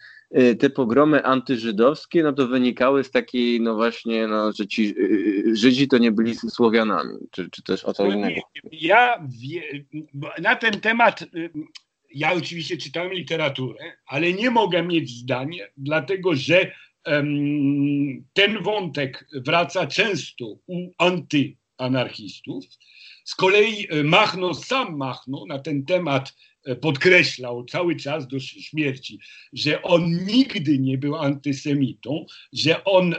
te pogromy antyżydowskie, no to wynikały z takiej, no właśnie, no, że ci y, Żydzi to nie byli Słowianami, czy, czy też o co no innego? Ja wie, na ten temat ja oczywiście czytałem literaturę, ale nie mogę mieć zdania, dlatego że um, ten wątek wraca często u antyanarchistów. Z kolei Machno, sam Machno na ten temat podkreślał cały czas do śmierci, że on nigdy nie był antysemitą, że on e,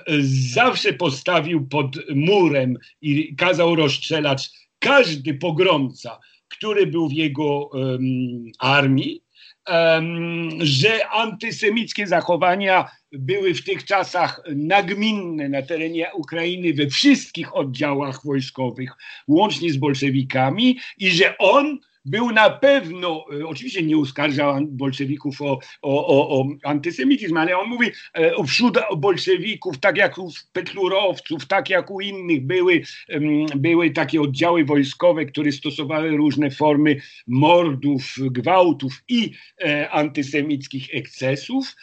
zawsze postawił pod murem i kazał rozstrzelać każdy pogromca, który był w jego um, armii, um, że antysemickie zachowania były w tych czasach nagminne na terenie Ukrainy we wszystkich oddziałach wojskowych, łącznie z bolszewikami, i że on był na pewno, e, oczywiście nie uskarżał bolszewików o, o, o, o antysemityzm, ale on mówi, e, wśród bolszewików, tak jak u petlurowców, tak jak u innych, były, były takie oddziały wojskowe, które stosowały różne formy mordów, gwałtów i e, antysemickich ekscesów,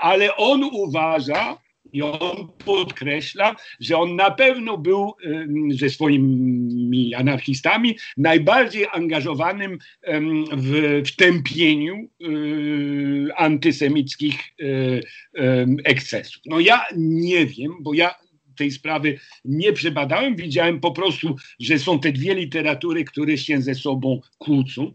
ale on uważa, i on podkreśla, że on na pewno był ze swoimi anarchistami najbardziej angażowanym w, w tępieniu y, antysemickich y, ekscesów. No ja nie wiem, bo ja tej sprawy nie przebadałem, widziałem po prostu, że są te dwie literatury, które się ze sobą kłócą.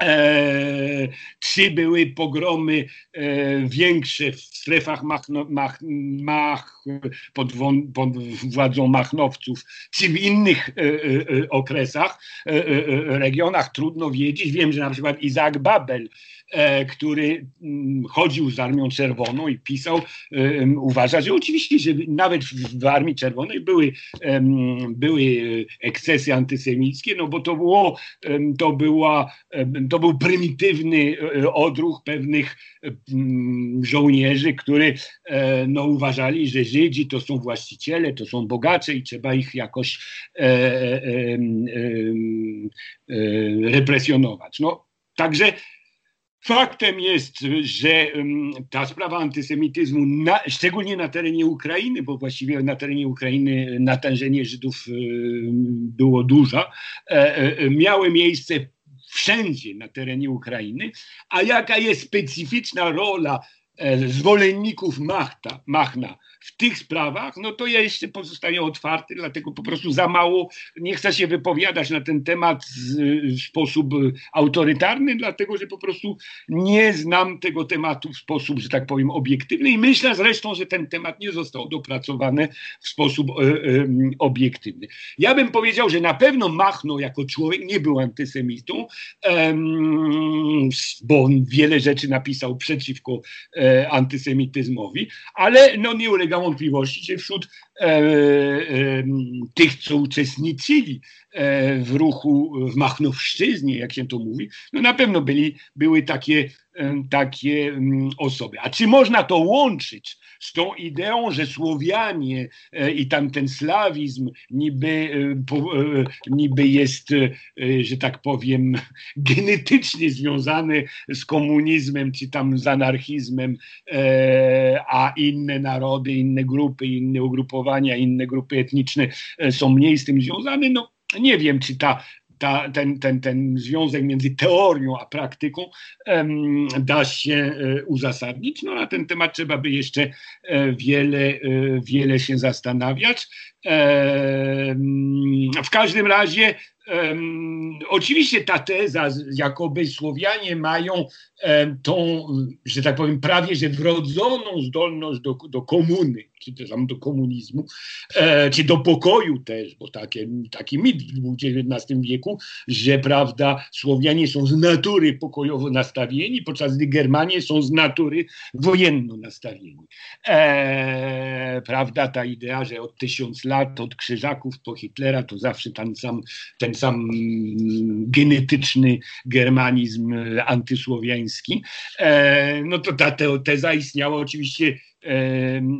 E, czy były pogromy e, większe w strefach mach, mach, mach pod, pod, władzą machnowców, czy w innych e, e, okresach, e, e, regionach, trudno wiedzieć. Wiem, że na przykład Izak Babel który mm, chodził z Armią Czerwoną i pisał, uważa, że oczywiście, że nawet w Armii Czerwonej były, były ekscesy antysemickie, no bo to było, to była, to był prymitywny odruch pewnych żołnierzy, którzy no, uważali, że Żydzi to są właściciele, to są bogacze i trzeba ich jakoś represjonować. No, także Faktem jest, że ta sprawa antysemityzmu, na, szczególnie na terenie Ukrainy, bo właściwie na terenie Ukrainy natężenie Żydów było duże, e, e, miały miejsce wszędzie na terenie Ukrainy, a jaka jest specyficzna rola e, zwolenników Machta, Machna w tych sprawach, no to ja jeszcze pozostaję otwarty, dlatego po prostu za mało nie chcę się wypowiadać na ten temat w sposób autorytarny, dlatego że po prostu nie znam tego tematu w sposób, że tak powiem, obiektywny i myślę zresztą, że ten temat nie został dopracowany w sposób e, e, obiektywny. Ja bym powiedział, że na pewno Machno jako człowiek nie był antysemitą, e, bo on wiele rzeczy napisał przeciwko e, antysemityzmowi, ale no nie ulega ulega wątpliwości, że wśród e, e, tych, co uczestniczyli e, w ruchu w Machnowszczyźnie, jak się to mówi, no na pewno byli, były takie, e, takie osoby. A czy można to łączyć z tą ideą, że Słowianie e, i tam ten slawizm niby, e, niby jest, że tak powiem, [laughs] genetycznie związany z komunizmem czy tam z anarchizmem, a inne narody, inne grupy, inne ugrupowania, inne grupy etniczne są mniej z tym związane, no nie wiem, czy ta, ta, ten, ten, ten związek między teorią a praktyką da się e, uzasadnić. No, na ten temat trzeba by jeszcze e, wiele, e, wiele się zastanawiać. W każdym razie Um, oczywiście ta teza, jakoby Słowianie mają um, tą, że tak powiem, prawie że wrodzoną zdolność do, do komuny, czy też do komunizmu, e, czy do pokoju też, bo takie, taki mit był w XIX wieku, że prawda, Słowianie są z natury pokojowo nastawieni, podczas gdy Germanie są z natury wojenno nastawieni. E, prawda, ta idea, że od tysiąc lat, od Krzyżaków po Hitlera, to zawsze ten sam, ten sam genetyczny germanizm antysłowiański, no to ta teza istniała oczywiście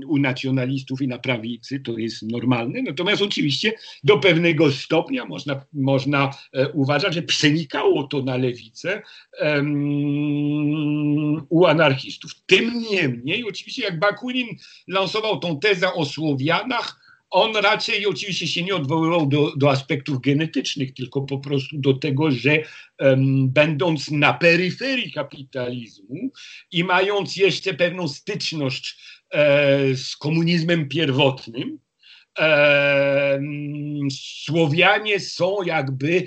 u nacjonalistów i na prawicy, to jest normalne. Natomiast oczywiście do pewnego stopnia można, można e, uważać, że przenikało to na lewicę um, u anarchistów. Tym niemniej, oczywiście jak Bakunin lansował tą tezę o Słowianach, on raczej oczywiście się nie odwoływał do, do aspektów genetycznych, tylko po prostu do tego, że um, będąc na peryferii kapitalizmu i mając jeszcze pewną styczność e, z komunizmem pierwotnym, e, Słowianie są jakby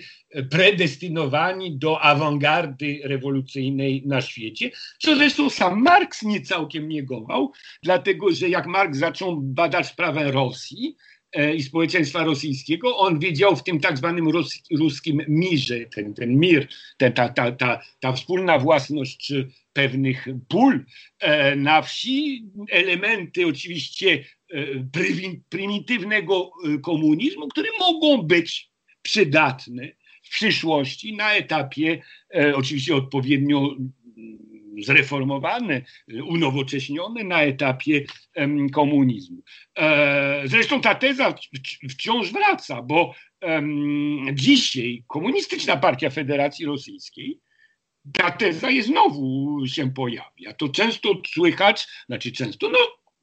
predestynowani do awangardy rewolucyjnej na świecie, co zresztą sam Marks nie całkiem negował, dlatego że jak Marks zaczął badać sprawę Rosji, e, i społeczeństwa rosyjskiego. On wiedział w tym tak zwanym rus, ruskim mirze, ten, ten mir, ten, ta, ta, ta, ta wspólna własność pewnych pól e, na wsi, elementy oczywiście prymitywnego komunizmu, które mogą być przydatne przyszłości na etapie e, oczywiście odpowiednio zreformowane, unowocześnione na etapie komunizmu. E, zresztą ta teza wciąż wraca, bo dzisiaj Komunistyczna Partia Federacji Rosyjskiej ta teza jest znowu się pojawia. To często słychać, znaczy często, no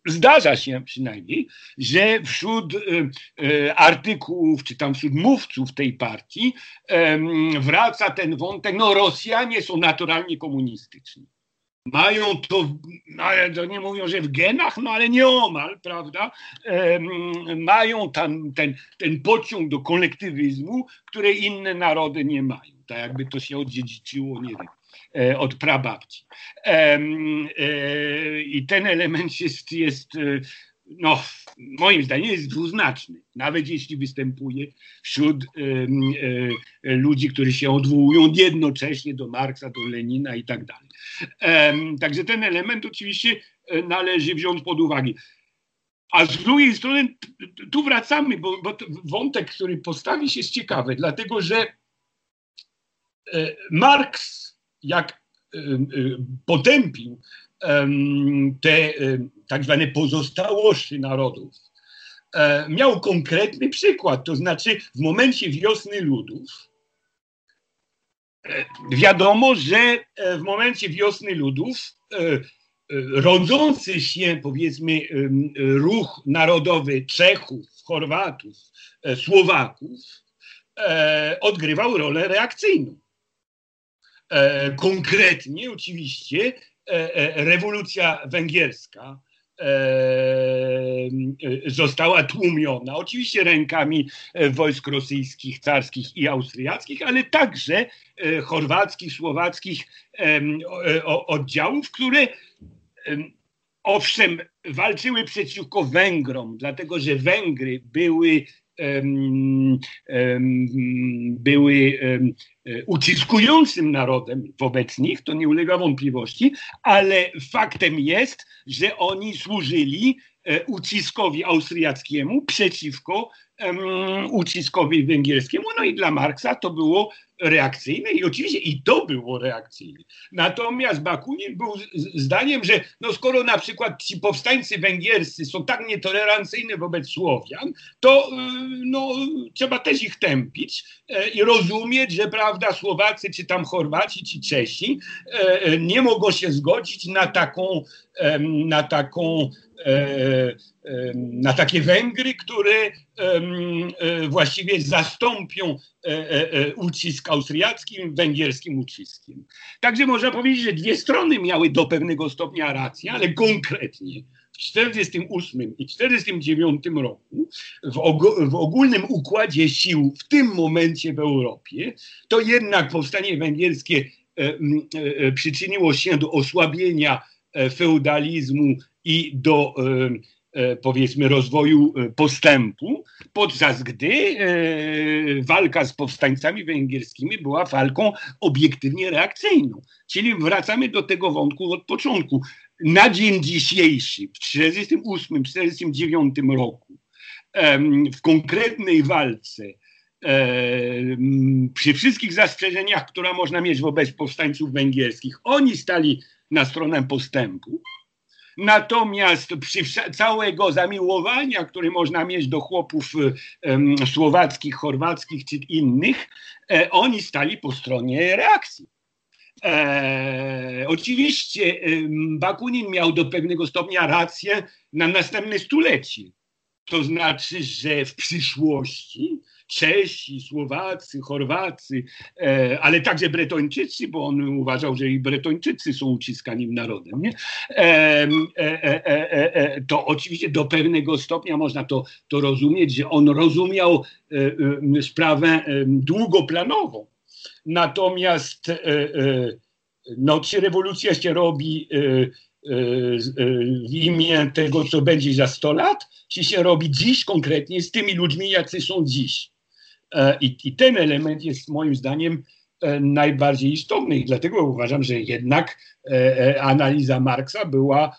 zdarza się przynajmniej, że wśród y, y, artykułów, czy tam wśród mówców tej partii wraca ten wątek, no Rosjanie są naturalnie komunistyczni. Mają to, no, to nie mówią, że w genach, no ale nieomal, prawda? mają tam ten, ten pociąg do kolektywizmu, które inne narody nie mają. Tak jakby to się odziedziczyło, nie wiem, E, od prababci. E, I ten element jest, jest e, no, moim zdaniem jest dwuznaczny, nawet jeśli występuje wśród ludzi, którzy się odwołują jednocześnie do Marksa, do Lenina i tak dalej. Także ten element oczywiście należy wziąć pod uwagę. A z drugiej strony tu wracamy, bo, bo wątek, który postawi się jest ciekawy, dlatego że Marks jak y, y, potępił te y, tak zwane pozostałości narodów, e, miał konkretny przykład, to znaczy w momencie wiosny ludów, e, wiadomo, że e, w momencie wiosny ludów rodzący się, powiedzmy, ruch narodowy Czechów, Chorwatów, Słowaków odgrywał rolę reakcyjną. E, konkretnie oczywiście e, e, rewolucja węgierska została tłumiona, oczywiście rękami wojsk rosyjskich, carskich i austriackich, ale także chorwackich, słowackich oddziałów, które owszem walczyły przeciwko Węgrom, dlatego że Węgry były były uciskującym narodem wobec nich, to nie ulega wątpliwości, ale faktem jest, że oni służyli e, uciskowi austriackiemu przeciwko uciskowi węgierskiemu. No i dla Marksa to było reakcyjne i oczywiście i to było reakcyjne. Natomiast Bakunin był zdaniem, że no skoro na przykład ci powstańcy węgierscy są tak nietolerancyjni wobec Słowian, to y, no, trzeba też ich tępić e, i rozumieć, że prawda Słowacy, czy tam Chorwaci, czy Czesi e, e, nie mogą się zgodzić na taką, na taką na takie Węgry, które właściwie zastąpią ucisk austriackim węgierskim uciskiem. Także można powiedzieć, że dwie strony miały do pewnego stopnia rację, ale konkretnie w 1948 i 1949 roku w, w, ogólnym układzie sił w tym momencie w Europie, to jednak powstanie węgierskie e, e, przyczyniło się do osłabienia e, feudalizmu i do E, powiedzmy rozwoju e, postępu, podczas gdy e, walka z powstańcami węgierskimi była walką obiektywnie reakcyjną. Czyli wracamy do tego wątku od początku. Na dzień dzisiejszy, w 1948-1949 roku, w konkretnej walce przy wszystkich zastrzeżeniach, które można mieć wobec powstańców węgierskich, oni stali na stronę postępu. Natomiast przy całego zamiłowania, które można mieć do chłopów um, słowackich, chorwackich czy innych, e, oni stali po stronie reakcji. E, oczywiście e, Bakunin miał do pewnego stopnia rację na następne stulecie. To znaczy, że w przyszłości Czesi, Słowacy, Chorwacy, e, ale także Bretończycy, bo on uważał, że i Bretończycy są uciskanym narodem. Nie? E, e, to oczywiście do pewnego stopnia można to, to rozumieć, że on rozumiał sprawę długoplanową. Natomiast no, czy rewolucja się robi w imię tego, co będzie za 100 lat, czy się robi dziś konkretnie z tymi ludźmi, jacy są dziś. E, I, I, ten element jest moim zdaniem e, najbardziej istotny i dlatego uważam, że jednak e, analiza Marksa była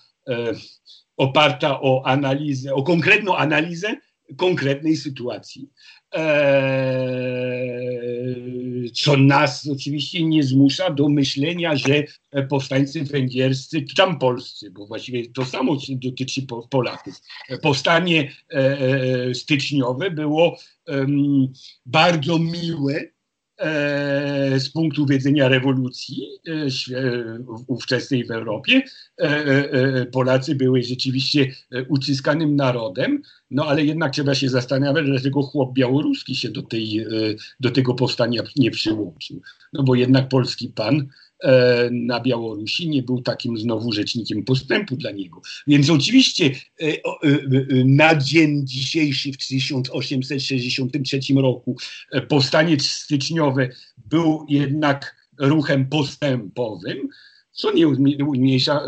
oparta o analizę, o konkretną analizę konkretnej sytuacji. Co nas oczywiście nie zmusza do myślenia, że powstańcy węgierscy, czy tam polscy, bo właściwie to samo dotyczy Polaków. Powstanie styczniowe było bardzo miłe e, z punktu widzenia rewolucji e, ówczesnej w Europie. E, Polacy były rzeczywiście uciskanym narodem, no ale jednak trzeba się zastanawiać, dlaczego chłop białoruski się do, tej, do tego powstania nie przyłączył. No bo jednak polski pan E, na Białorusi, nie był takim znowu rzecznikiem postępu dla niego. Więc oczywiście e, e, na dzień dzisiejszy w 1863 roku powstanie styczniowe był jednak ruchem postępowym, co nie umniejsza,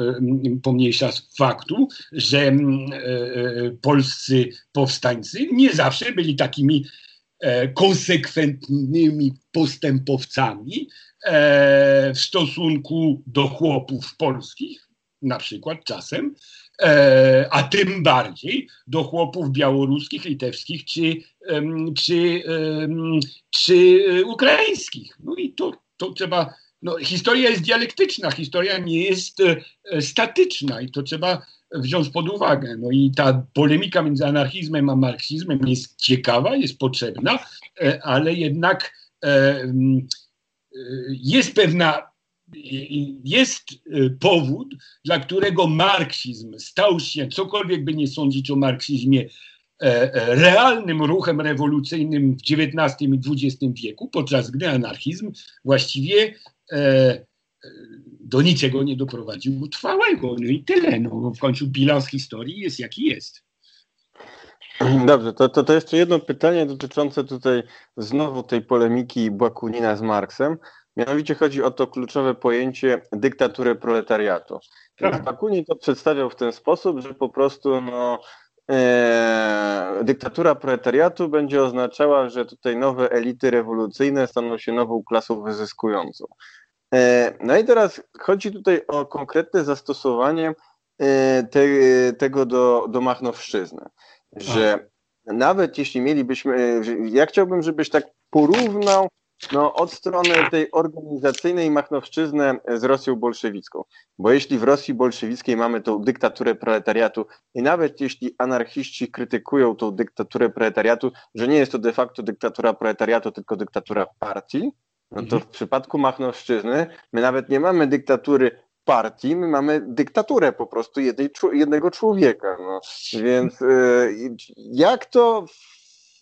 pomniejsza faktu, że polscy powstańcy nie zawsze byli takimi konsekwentnymi postępowcami, E, w stosunku do chłopów polskich, na przykład czasem, e, a tym bardziej do chłopów białoruskich, litewskich czy, czy, czy ukraińskich. No i to, to trzeba. No, historia jest dialektyczna, historia nie jest e, statyczna i to trzeba wziąć pod uwagę. No i ta polemika między anarchizmem a marksizmem jest ciekawa, jest potrzebna, ale jednak jest pewna, jest powód, dla którego marksizm stał się, cokolwiek by nie sądzić o marksizmie, e, e, realnym ruchem rewolucyjnym w XIX i XX wieku, podczas gdy anarchizm właściwie e, do niczego nie doprowadził trwałego. No i tyle. No, w końcu bilans historii jest jaki jest. Dobrze, to, to, to jeszcze jedno pytanie dotyczące tutaj znowu tej polemiki Bakunina z Marksem. Mianowicie chodzi o to kluczowe pojęcie dyktatury proletariatu. Tak. Bakunin to przedstawiał w ten sposób, że po prostu no, e, dyktatura proletariatu będzie oznaczała, że tutaj nowe elity rewolucyjne staną się nową klasą wyzyskującą. E, no i teraz chodzi tutaj o konkretne zastosowanie e, te, tego do, do Machnowszczyzny że nawet jeśli mielibyśmy, ja chciałbym, żebyś tak porównał no, od strony tej organizacyjnej Machnowszczyznę z Rosją bolszewicką. Bo jeśli w Rosji bolszewickiej mamy tą dyktaturę proletariatu i nawet jeśli anarchiści krytykują tą dyktaturę proletariatu, że nie jest to de facto dyktatura proletariatu, tylko dyktatura partii, no to mhm. w przypadku Machnowszczyzny my nawet nie mamy dyktatury partii, my mamy dyktaturę po prostu jednej, jednego człowieka. No. Więc y, jak to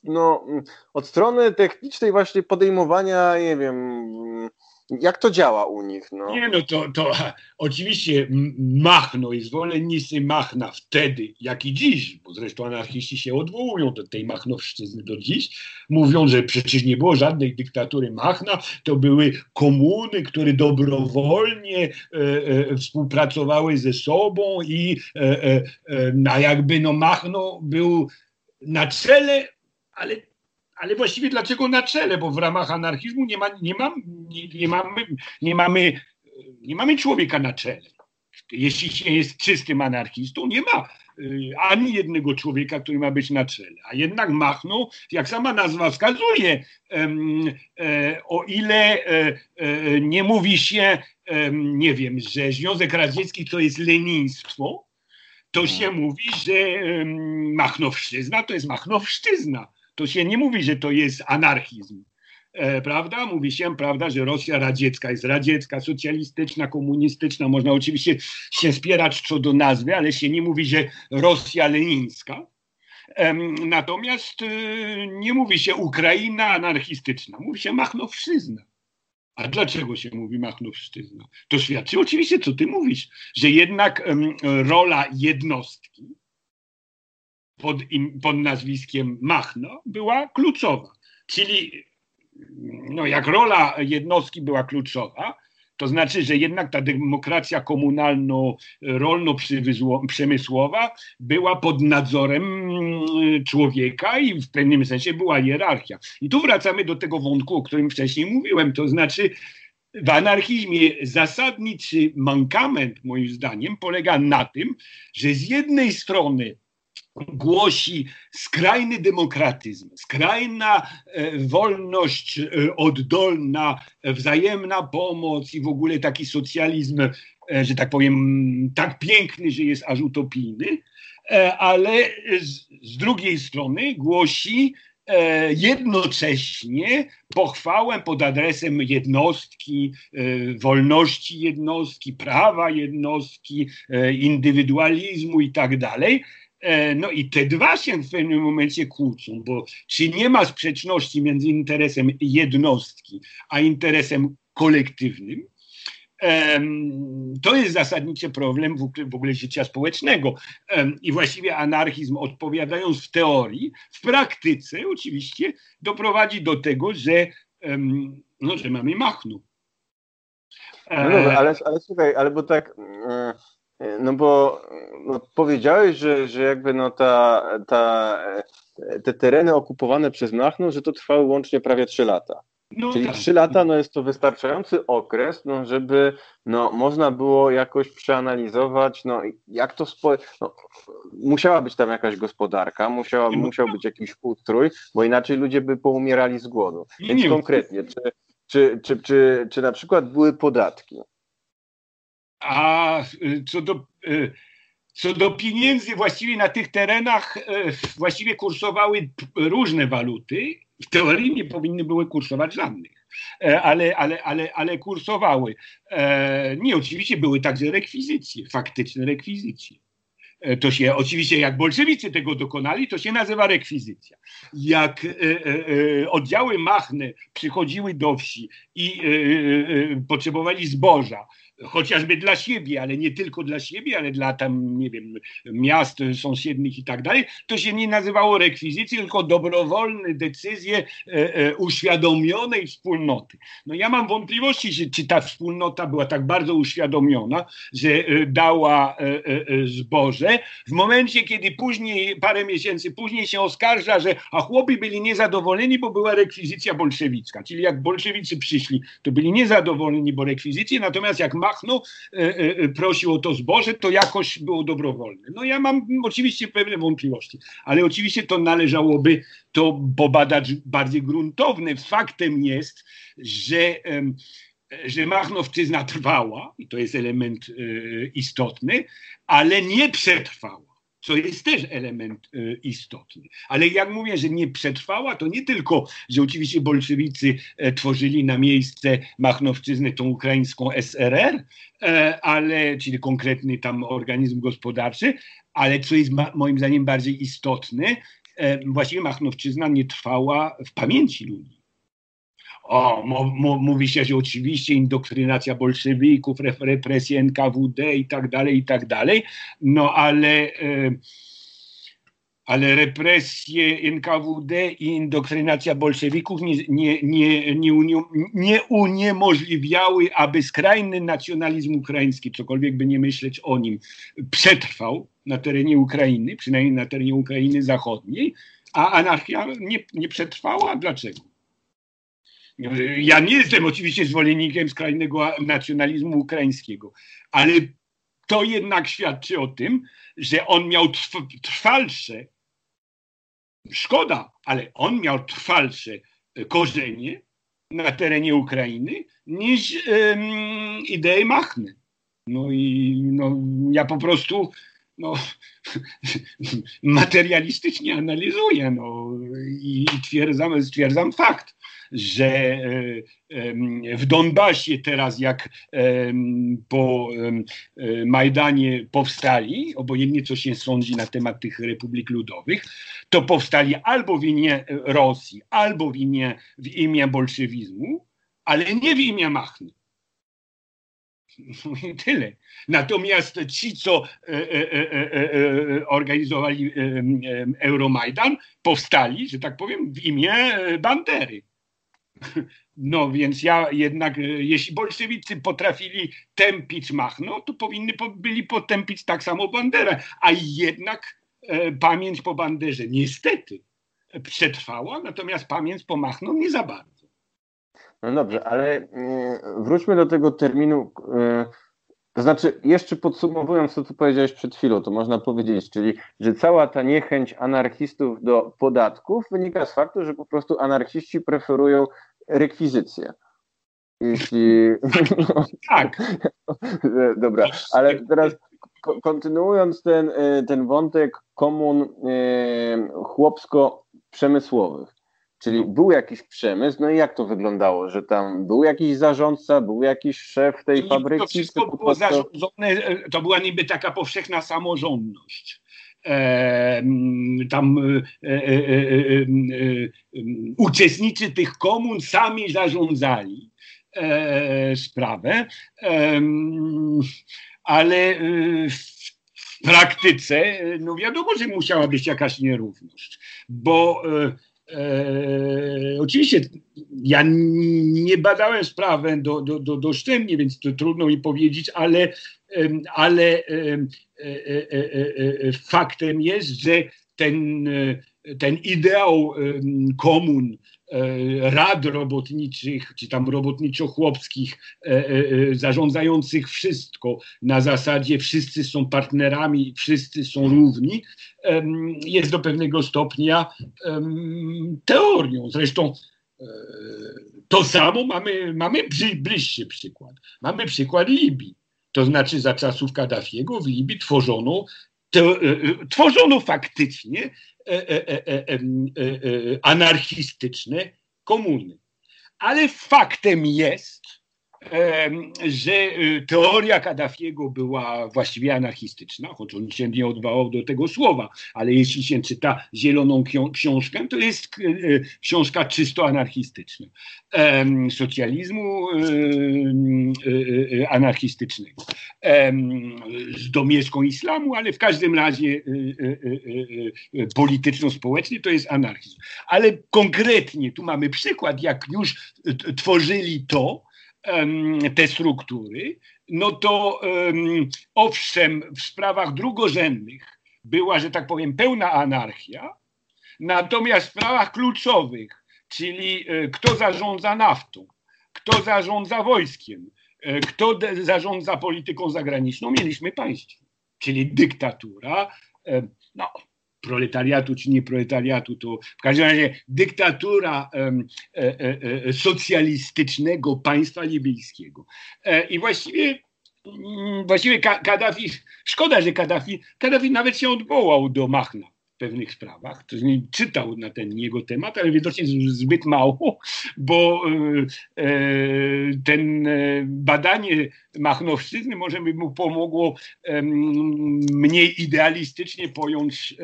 no, od strony technicznej właśnie podejmowania, nie wiem, jak to działa u nich? No? Nie, no to, to [laughs] oczywiście Machno i zwolennicy Machna wtedy, jak i dziś, bo zresztą anarchiści się odwołują do tej Machnowszczyzny do dziś, mówią, że przecież nie było żadnej dyktatury Machna, to były komuny, które dobrowolnie e, e, współpracowały ze sobą i e, e, e, a jakby no Machno był na czele, ale ale właściwie dlaczego na czele? Bo w ramach anarchizmu nie, ma, nie, ma, nie, nie, mamy, nie, mamy, nie mamy człowieka na czele. Jeśli się jest czystym anarchistą, nie ma ani jednego człowieka, który ma być na czele. A jednak Machno, jak sama nazwa wskazuje, o ile nie mówi się, nie wiem, że Związek Radziecki to jest lenistwo, to się mhm. mówi, że Machnowszczyzna to jest Machnowszczyzna. To się nie mówi, że to jest anarchizm. E, prawda? Mówi się, prawda, że Rosja radziecka jest radziecka, socjalistyczna, komunistyczna. Można oczywiście się spierać co do nazwy, ale się nie mówi, że Rosja lenińska. Natomiast e, nie mówi się Ukraina anarchistyczna, mówi się Machnowszczyzna. A dlaczego się mówi Machnowszczyzna? To świadczy oczywiście, co ty mówisz, że jednak rola jednostki pod, pod nazwiskiem Machno była kluczowa. Czyli no, jak rola jednostki była kluczowa, to znaczy, że jednak ta demokracja komunalno-rolno-przemysłowa była pod nadzorem mm, człowieka i w pewnym sensie była hierarchia. I tu wracamy do tego wątku, o którym wcześniej mówiłem, to znaczy w anarchizmie zasadniczy mankament, moim zdaniem, polega na tym, że z jednej strony głosi skrajny demokratyzm, skrajna e, wolność e, oddolna, wzajemna pomoc i w ogóle taki socjalizm, e, że tak powiem, tak piękny, że jest aż utopijny, ale z, z drugiej strony głosi jednocześnie pochwałę pod adresem jednostki, wolności jednostki, prawa jednostki, indywidualizmu i tak dalej. E, no i te dwa się w pewnym momencie kłócą, bo czy nie ma sprzeczności między interesem jednostki a interesem kolektywnym, to jest zasadniczy problem w ogóle życia społecznego. I właściwie anarchizm, odpowiadając w teorii, w praktyce oczywiście doprowadzi do tego, że, no, że mamy machnu. No dobra, ale, ale słuchaj, ale bo tak. Yy no bo no, powiedziałeś, że, że jakby no ta, ta, te tereny okupowane przez Machno, że to trwały łącznie prawie 3 lata. No Czyli tak. 3 lata no jest to wystarczający okres, no, żeby no, można było jakoś przeanalizować, no, jak to spo... no, musiała być tam jakaś gospodarka, musiała, musiał być jakiś ustrój, bo inaczej ludzie by poumierali z głodu. Więc konkretnie, czy, czy, czy, czy, czy na przykład były podatki? A y, co do, y, co do pieniędzy, właściwie na tych terenach y, właściwie kursowały różne waluty. W teorii nie powinny były kursować żadnych, e, ale, ale, ale, ale kursowały. E, nie, oczywiście były także rekwizycje, faktyczne rekwizycje. E, to się oczywiście, jak bolszewicy tego dokonali, to się nazywa rekwizycja. Jak oddziały machne przychodziły do wsi i potrzebowali zboża, chociażby dla siebie, ale nie tylko dla siebie, ale dla tam, nie wiem, miast sąsiednich i tak dalej, to się nie nazywało rekwizycji, tylko dobrowolne decyzje e, e, uświadomionej wspólnoty. No ja mam wątpliwości, że, czy ta wspólnota była tak bardzo uświadomiona, że e, dała e, e, e, zboże, w momencie, kiedy później, parę miesięcy później się oskarża, że a chłopi byli niezadowoleni, bo była rekwizycja bolszewicka, czyli jak bolszewicy przyszli, to byli niezadowoleni, bo rekwizycje, natomiast jak ma machnął, e, e, e, prosił o to zboże, to jakoś było dobrowolne. No ja mam oczywiście pewne wątpliwości, ale oczywiście to należałoby to pobadać bardziej gruntowne. Faktem jest, że że Machnowczyzna trwała, i to jest element istotny, ale nie przetrwała co jest też element y, istotny. Ale jak mówię, że nie przetrwała, to nie tylko, że oczywiście bolszewicy e, tworzyli na miejsce Machnowczyzny tą ukraińską SRR, e, ale, czyli konkretny tam organizm gospodarczy, ale co jest moim zdaniem bardziej istotne, e, właściwie Machnowczyzna nie trwała w pamięci ludzi o, mówi się, że oczywiście indoktrynacja bolszewików, represje NKWD i tak dalej, i tak dalej, no ale, e, ale represje NKWD i indoktrynacja bolszewików nie, nie, nie, nie, nie uniemożliwiały, aby skrajny nacjonalizm ukraiński, cokolwiek by nie myśleć o nim, przetrwał na terenie Ukrainy, przynajmniej na terenie Ukrainy Zachodniej, a anarchia nie, nie przetrwała. Dlaczego? Ja nie jestem oczywiście zwolennikiem skrajnego nacjonalizmu ukraińskiego, ale to jednak świadczy o tym, że on miał trwalsze, szkoda, ale on miał trwalsze korzenie na terenie Ukrainy niż um, idee Machny. No i no, ja po prostu no, [laughs] materialistycznie analizuję no, i twierdzam, stwierdzam fakt, że e, w Donbasie teraz jak po e, Majdanie powstali, obojętnie co się sądzi na temat tych republik ludowych, to powstali albo w imię Rosji, albo w imię, w imię bolszewizmu, ale nie w imię Machny. [laughs] Tyle. Natomiast ci, co e, e, e, organizowali Euromajdan, powstali, że tak powiem, w imię Bandery. No więc ja jednak, jeśli bolszewicy potrafili tępić Machno, to powinny byli potępić tak samo Banderę. A jednak pamięć po Banderze niestety przetrwała, natomiast pamięć po Machno nie za bardzo. No dobrze, ale e, wróćmy do tego terminu. E, to znaczy, jeszcze podsumowując to, co powiedziałeś przed chwilą, to można powiedzieć, czyli, że cała ta niechęć anarchistów do podatków wynika z faktu, że po prostu anarchiści preferują rekwizycję. Jeśli. [laughs] Tak. [laughs] Dobra, ale teraz kontynuując ten, e, ten wątek komun chłopsko-przemysłowych. Czyli no. był jakiś przemysł, no i jak to wyglądało, że tam był jakiś zarządca, był jakiś szef tej fabryki? To wszystko było zarządzone, to była niby taka powszechna samorządność. Tam e, e, e uczestnicy tych komun sami zarządzali sprawę, ale w praktyce, no wiadomo, że musiała być jakaś nierówność, bo E, oczywiście ja nie badałem sprawy do, do, do, doszczętnie, więc trudno mi powiedzieć, ale, ale e, e, faktem jest, że ten, ten ideał komun E, rad robotniczych, czy tam robotniczo-chłopskich, e, e, zarządzających wszystko na zasadzie wszyscy są partnerami, wszyscy są równi, jest do pewnego stopnia teorią. Zresztą to samo mamy, mamy bliższy przykład. Mamy przykład Libii. To znaczy za czasów Kaddafiego w Libii tworzono, to, tworzono faktycznie E, e, e, anarchistyczne komuny. Ale faktem jest, że y, teoria Kaddafiego była właściwie anarchistyczna, choć on się nie odwołał do tego słowa, ale jeśli się czyta zieloną książkę, to jest y, y, książka czysto anarchistyczna. Socjalizmu anarchistycznego. Z domieszką islamu, ale w każdym razie polityczno-społeczny to jest anarchizm. Ale konkretnie tu mamy przykład, jak już tworzyli to, te struktury, no to owszem, w sprawach drugorzędnych była, że tak powiem, pełna anarchia, natomiast w sprawach kluczowych, czyli e, kto zarządza naftą, kto zarządza wojskiem, e, kto zarządza polityką zagraniczną, mieliśmy państwo, czyli dyktatura, no, proletariatu czy nie proletariatu, to w każdym razie dyktatura e, e, e, socjalistycznego państwa libijskiego. I właściwie mm, właściwie Kaddafi, szkoda, że Kaddafi, Kaddafi nawet się odwołał do Machna pewnych sprawach. To nie czytał na ten jego temat, ale widocznie zbyt mało, bo e, e, ten e, badanie machnowszczyzny może by mu pomogło mniej idealistycznie pojąć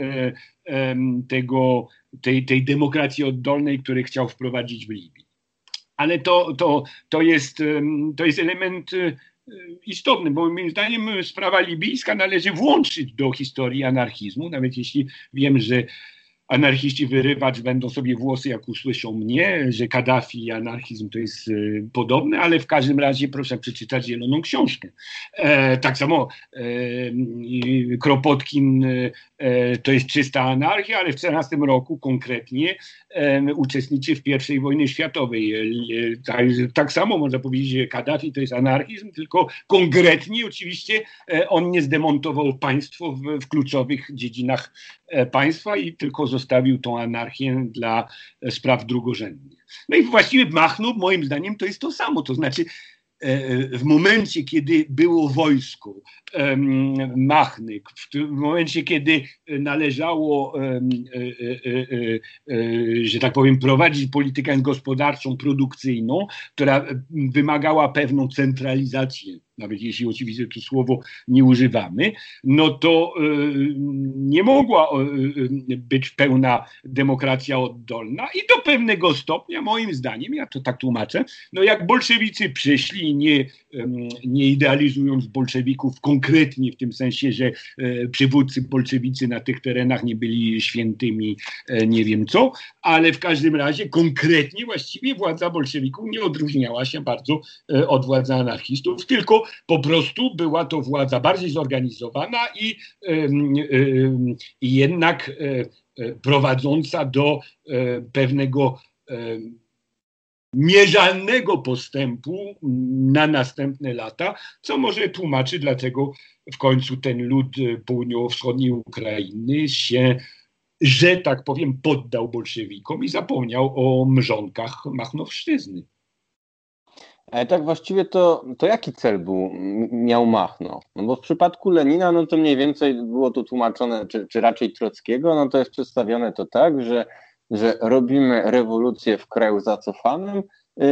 tego, tej, tej demokracji oddolnej, który chciał wprowadzić w Libii. Ale to, to, to, jest, to jest element istotny, bo moim zdaniem sprawa libijska należy włączyć do historii anarchizmu, nawet jeśli wiem, że anarchiści wyrywać będą sobie włosy, jak usłyszą mnie, że Kaddafi i anarchizm to jest y, podobne, ale w każdym razie proszę przeczytać zieloną książkę. E, tak samo e, Kropotkin e, to jest czysta anarchia, ale w 14 roku konkretnie e, uczestniczy w I wojnie światowej. E, tak, tak, samo można powiedzieć, że Kaddafi to jest anarchizm, tylko konkretnie oczywiście e, on nie zdemontował państwo w, w kluczowych dziedzinach państwa i tylko zostawił tą anarchię dla spraw drugorzędnych. No i właściwie Machnów moim zdaniem to jest to samo, to znaczy w momencie, kiedy było wojsko Machny, w momencie, kiedy należało, e, e, e, że tak powiem, prowadzić politykę gospodarczą, produkcyjną, która wymagała pewną centralizację nawet jeśli oczywiście to słowo nie używamy, no to nie mogła być pełna demokracja oddolna i do pewnego stopnia, moim zdaniem, ja to tak tłumaczę, no jak bolszewicy przyszli, nie, nie idealizując bolszewików konkretnie w tym sensie, że e, przywódcy bolszewicy na tych terenach nie byli świętymi, e, nie wiem co, ale w każdym razie konkretnie właściwie władza bolszewików nie odróżniała się bardzo e, od władzy anarchistów, tylko po prostu była to władza bardziej zorganizowana i, jednak prowadząca do pewnego mierzalnego postępu na następne lata, co może tłumaczy, dlaczego w końcu ten lud południowo-wschodniej Ukrainy się, że tak powiem, poddał bolszewikom i zapomniał o mrzonkach Machnowszczyzny. Ale tak właściwie to, to jaki cel był, miał Machno? No bo w przypadku Lenina, no to mniej więcej było to tłumaczone, czy, czy raczej Trockiego, no to jest przedstawione to tak, że że robimy rewolucję w kraju zacofanym, yy,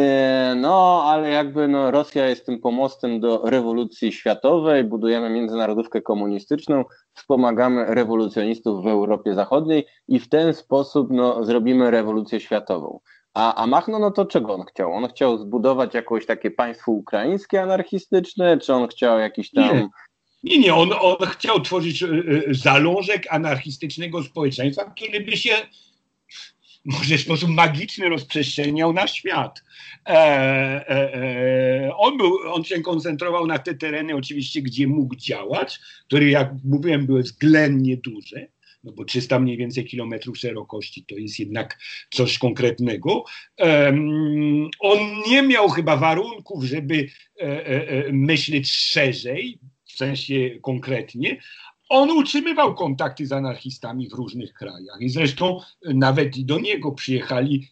no, ale jakby no, Rosja jest tym pomostem do rewolucji światowej, budujemy międzynarodówkę komunistyczną, wspomagamy rewolucjonistów w Europie Zachodniej i w ten sposób no, zrobimy rewolucję światową. A, a Machno, no to czego on chciał? On chciał zbudować jakieś takie państwo ukraińskie anarchistyczne, czy on chciał jakiś tam... Nie. Nie, nie, on, on chciał tworzyć y, y, zalążek anarchistycznego społeczeństwa, który by się może w sposób magiczny rozprzestrzeniał na świat. E, e, e, on, był, on się koncentrował na te tereny oczywiście, gdzie mógł działać, które jak mówiłem były względnie duże, no bo 300 mniej więcej kilometrów szerokości to jest jednak coś konkretnego. on nie miał chyba warunków, żeby e, e, e, myśleć szerzej, w sensie konkretnie, on utrzymywał kontakty z anarchistami w różnych krajach i zresztą nawet i do niego przyjechali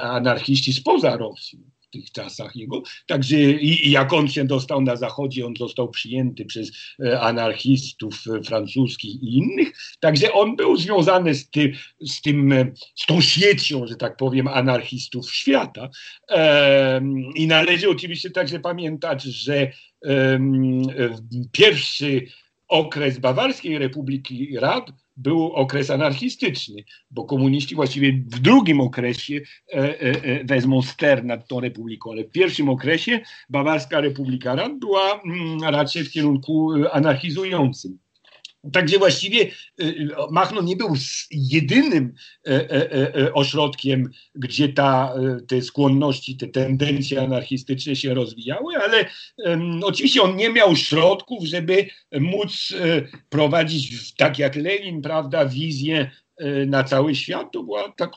anarchiści spoza Rosji w tych czasach jego. Także i, i, jak on się dostał na zachodzie, on został przyjęty przez e, anarchistów e, francuskich i innych. Także on był związany z, ty, z tym, z tą siecią, że tak powiem, anarchistów świata. I należy oczywiście także pamiętać, że pierwszy okres Bawarskiej Republiki Rad był okres anarchistyczny, bo komuniści właściwie w drugim okresie e, e, e, wezmą ster nad tą republiką, ale w pierwszym okresie Bawarska Republika Rad była mm, raczej w kierunku anarchizującym. Także właściwie y, y, Machno nie był jedynym e, e, e, ośrodkiem, gdzie ta, te skłonności, te tendencje anarchistyczne się rozwijały, ale oczywiście on nie miał środków, żeby móc prowadzić, tak jak Lenin, prawda, wizję na cały świat. To była tak,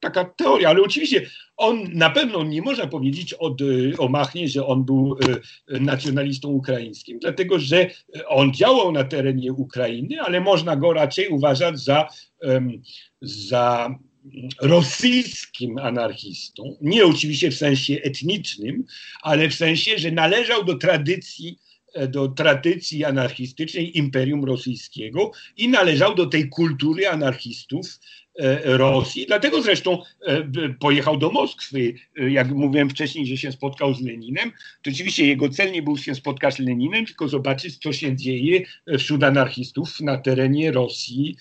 taka teoria, ale oczywiście on na pewno nie można powiedzieć od, y, o Machnie, że on był y, nacjonalistą ukraińskim, dlatego że on działał na terenie Ukrainy, ale można go raczej uważać za, za rosyjskim anarchistą. Nie oczywiście w sensie etnicznym, ale w sensie, że należał do tradycji do tradycji anarchistycznej Imperium Rosyjskiego i należał do tej kultury anarchistów E, Rosji. Dlatego zresztą e, pojechał do Moskwy. E, jak mówiłem wcześniej, że się spotkał z Leninem, to oczywiście jego cel nie był się spotkać z Leninem, tylko zobaczyć, co się dzieje wśród anarchistów na terenie Rosji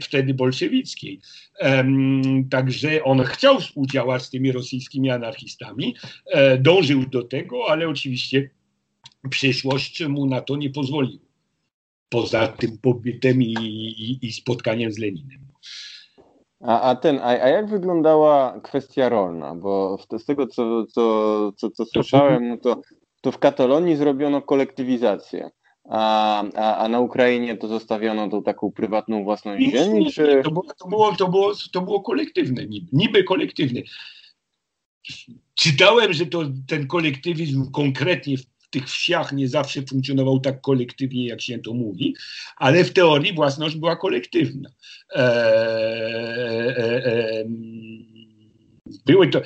wtedy bolszewickiej. Także on chciał współdziałać z tymi rosyjskimi anarchistami, dążył do tego, ale oczywiście przyszłość mu na to nie pozwoliła. Poza tym pobytem i, i, i spotkaniem z Leninem. A, a ten, a, a jak wyglądała kwestia rolna? Bo z tego, co, co, co, co słyszałem, no to, to w Katalonii zrobiono kolektywizację. A, a, a na Ukrainie to zostawiono tą taką prywatną własność ziemi? Czy... To, było, to, było, to, było, to było kolektywne, niby, niby kolektywne. Czytałem, że to, ten kolektywizm konkretnie w tych wsiach nie zawsze funkcjonował tak kolektywnie, jak się to mówi, ale w teorii własność była kolektywna. Eee, e, były to,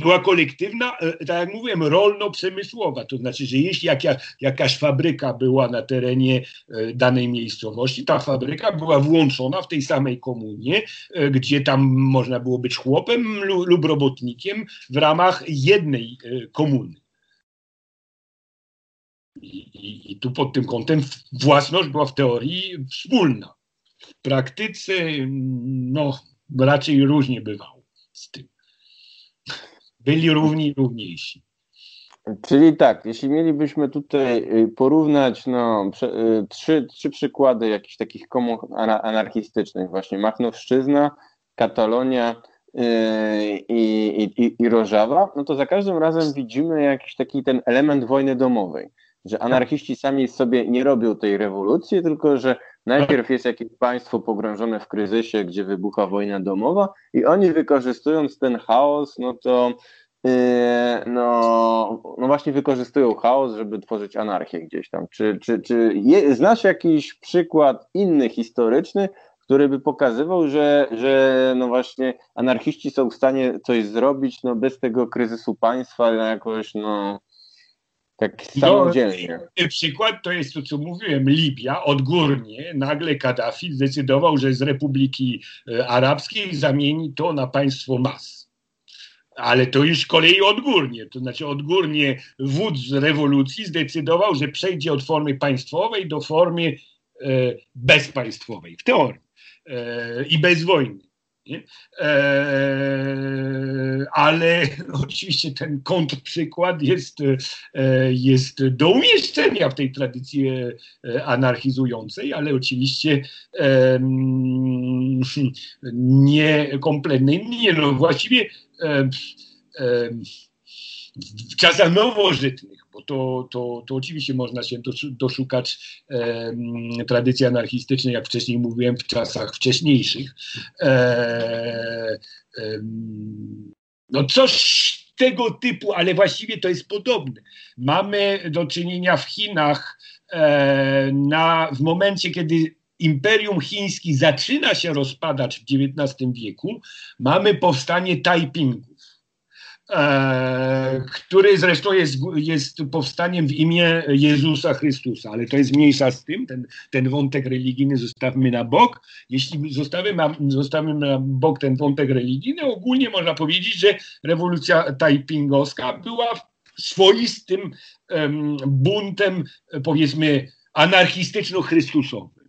była kolektywna, e, tak jak mówiłem, rolno-przemysłowa. To znaczy, że jeśli jaka, jakaś fabryka była na terenie e, danej miejscowości, ta fabryka była włączona w tej samej komunie, e, gdzie tam można było być chłopem lub robotnikiem w ramach jednej komuny. I, i, tu pod tym kątem własność była w teorii wspólna. W praktyce no, raczej różnie bywało z tym. Byli równi równiejsi. Czyli tak, jeśli mielibyśmy tutaj y, porównać no, y, trzy, trzy przykłady jakichś takich komun anarchistycznych, właśnie Machnowszczyzna, Katalonia yy, i, i, i Rożawa, no to za każdym razem widzimy jakiś taki ten element wojny domowej że anarchiści sami sobie nie robią tej rewolucji, tylko że najpierw jest jakieś państwo pogrążone w kryzysie, gdzie wybucha wojna domowa i oni wykorzystując ten chaos, no to yy, no, no właśnie wykorzystują chaos, żeby tworzyć anarchię gdzieś tam. Czy, czy, czy je, znasz jakiś przykład inny historyczny, który by pokazywał, że, że no właśnie anarchiści są w stanie coś zrobić no bez tego kryzysu państwa jakoś no tak samodzielnie. No, przykład to jest to, co mówiłem, Libia odgórnie, nagle Kaddafi zdecydował, że z Republiki e, Arabskiej zamieni to na państwo mas. Ale to już z kolei odgórnie, to znaczy odgórnie wódz rewolucji zdecydował, że przejdzie od formy państwowej do formy e, bezpaństwowej, w teorii, e, i bez wojny. E, ale [laughs] oczywiście ten kontrprzykład jest, e, jest do umieszczenia w tej tradycji e, anarchizującej, ale oczywiście nie kompletnej. Nie, no właściwie e, to, to, to oczywiście można się doszukać e, tradycji anarchistycznej, jak wcześniej mówiłem, w czasach wcześniejszych. E, e, no coś tego typu, ale właściwie to jest podobne. Mamy do czynienia w Chinach e, na, w momencie, kiedy Imperium Chińskie zaczyna się rozpadać w XIX wieku, mamy powstanie Taipingu E, który zresztą jest, jest powstaniem w imię Jezusa Chrystusa, ale to jest mniejsza z tym, ten, ten wątek religijny zostawmy na bok. Jeśli zostawimy, zostawimy na bok ten wątek religijny, ogólnie można powiedzieć, że rewolucja tajpingowska była swoistym buntem, powiedzmy, anarchistyczno-chrystusowym.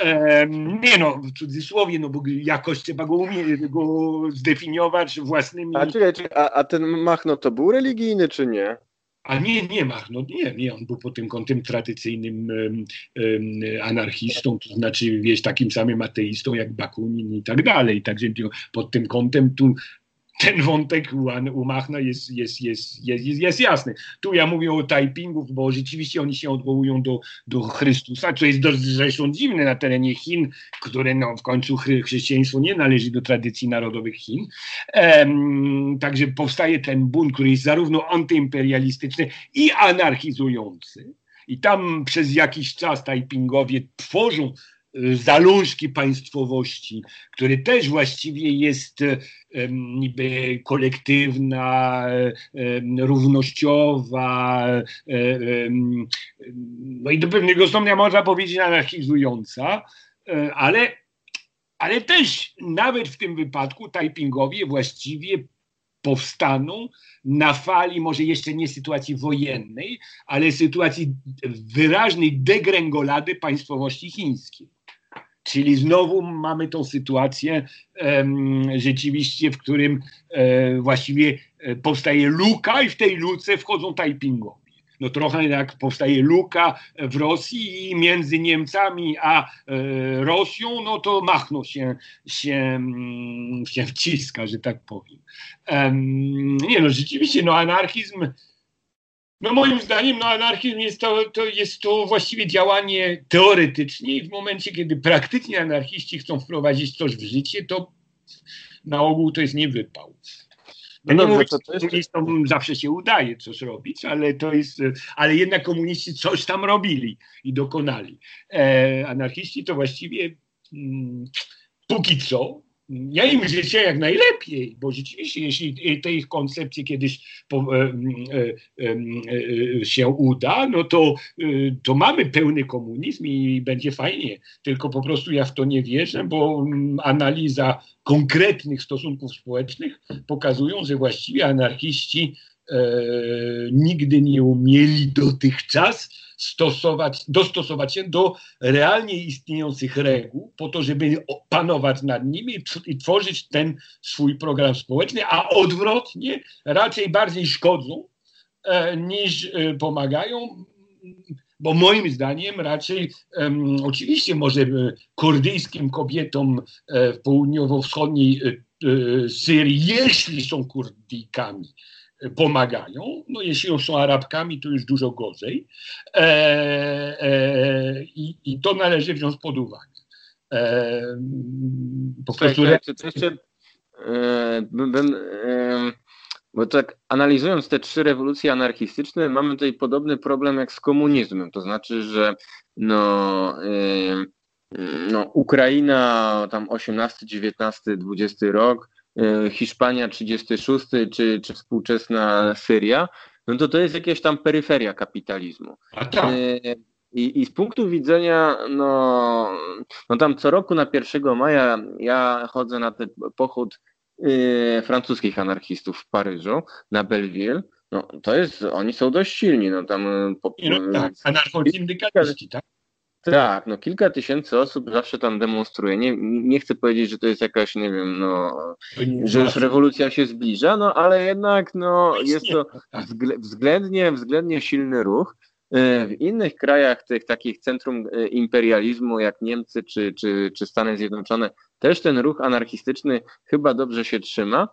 E, nie no, w cudzysłowie, no bo jakoś trzeba go, umie, go zdefiniować własnymi... A, czekaj, czekaj, a, a ten Machno to był religijny czy nie? A nie, nie Machno, nie, nie, on był pod tym kątem tradycyjnym um, um, anarchistą, to znaczy, wiesz, takim samym ateistą jak Bakunin i tak dalej, także pod tym kątem tu ten wątek u Machna jest, jest, jest, jest, jest, jasny. Tu ja mówię o Taipingów, bo rzeczywiście oni się odwołują do, do Chrystusa, co jest dość zresztą dziwne na terenie Chin, które no, w końcu chrześcijaństwo nie należy do tradycji narodowych Chin. Także powstaje ten bunt, który jest zarówno antyimperialistyczny i anarchizujący. I tam przez jakiś czas Taipingowie tworzą zalążki państwowości, który też właściwie jest niby kolektywna, równościowa, no i do pewnego stopnia można powiedzieć anarchizująca, e, ale, ale też nawet w tym wypadku Taipingowie właściwie powstaną na fali może jeszcze nie sytuacji wojennej, ale sytuacji wyraźnej degrengolady państwowości chińskiej. Czyli znowu mamy tą sytuację rzeczywiście, w którym e, właściwie e, powstaje luka i w tej luce wchodzą Taipingowie. no trochę jak powstaje luka w Rosji i między Niemcami a Rosją, no to Machno się, się, mm, się wciska, że tak powiem. Nie no, rzeczywiście, no anarchizm no moim zdaniem no, anarchizm jest to, to, jest to właściwie działanie teoretycznie i w momencie, kiedy praktycznie anarchiści chcą wprowadzić coś w życie, to na ogół to jest niewypał. No, no nie mówię, to komunistom zawsze się udaje coś robić, ale to jest, ale jednak komuniści coś tam robili i dokonali. E, anarchiści to właściwie mm, póki co ja im życzę jak najlepiej, bo rzeczywiście, jeśli te ich koncepcje kiedyś po, e, e, e, się uda, no to, to mamy pełny komunizm i będzie fajnie. Tylko po prostu ja w to nie wierzę, bo analiza konkretnych stosunków społecznych pokazują, że właściwie anarchiści nigdy nie umieli dotychczas stosować, dostosować się do realnie istniejących reguł, po to, żeby panować nad nimi i tworzyć ten swój program społeczny, a odwrotnie raczej bardziej szkodzą e, niż e, pomagają bo moim zdaniem raczej oczywiście może e, kurdyjskim kobietom e, w południowo-wschodniej e, Syrii, jeśli są Kurdyjkami, pomagają. No, jeśli już są Arabkami, to już dużo gorzej. E, e, i, I to należy wziąć pod uwagę. E, po prostu... e, bo tak analizując te trzy rewolucje anarchistyczne, mamy tutaj podobny problem jak z komunizmem. To znaczy, że no, e, no Ukraina tam 18, 19, 20 rok, Hiszpania 36 czy, czy współczesna Syria, no to to jest jakaś tam peryferia kapitalizmu. Tak. E, I, I z punktu widzenia, no, no tam co roku na 1 maja ja chodzę na ten pochód y, francuskich anarchistów w Paryżu, na Belleville. No, to jest, oni są dość silni. No, tam, po, no, tak, tak? Tak, no kilka tysięcy osób zawsze tam demonstruje. Nie, nie chcę powiedzieć, że to jest jakaś, nie wiem, no, że już rewolucja się zbliża, no ale jednak no, jest to względnie, względnie silny ruch. E, w innych krajach tych takich centrum e, imperializmu jak Niemcy czy, czy, czy Stany Zjednoczone też ten ruch anarchistyczny chyba dobrze się trzyma.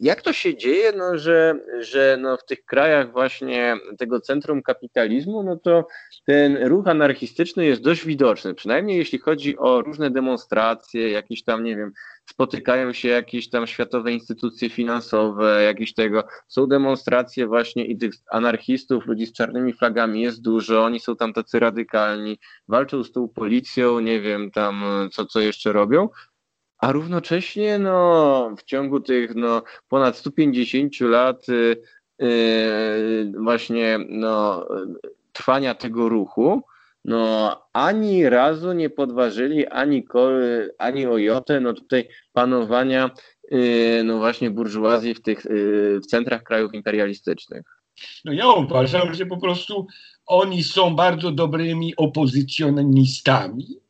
Jak to się dzieje, no, że, że no, w tych krajach właśnie tego centrum kapitalizmu, no to ten ruch anarchistyczny jest dość widoczny, przynajmniej jeśli chodzi o różne demonstracje, jakieś tam, nie wiem, spotykają się jakieś tam światowe instytucje finansowe, jakieś tego, są demonstracje właśnie i tych anarchistów, ludzi z czarnymi flagami jest dużo, oni są tam tacy radykalni, walczą z tą policją, nie wiem tam co, co jeszcze robią, a równocześnie no, w ciągu tych no, ponad 150 lat yy, właśnie no, trwania tego ruchu, no ani razu nie podważyli ani, kol, ani o jotę, no tutaj panowania yy, no właśnie burżuazji w tych yy, w centrach krajów imperialistycznych. No ja uważam, że po prostu oni są bardzo dobrymi opozycjonistami,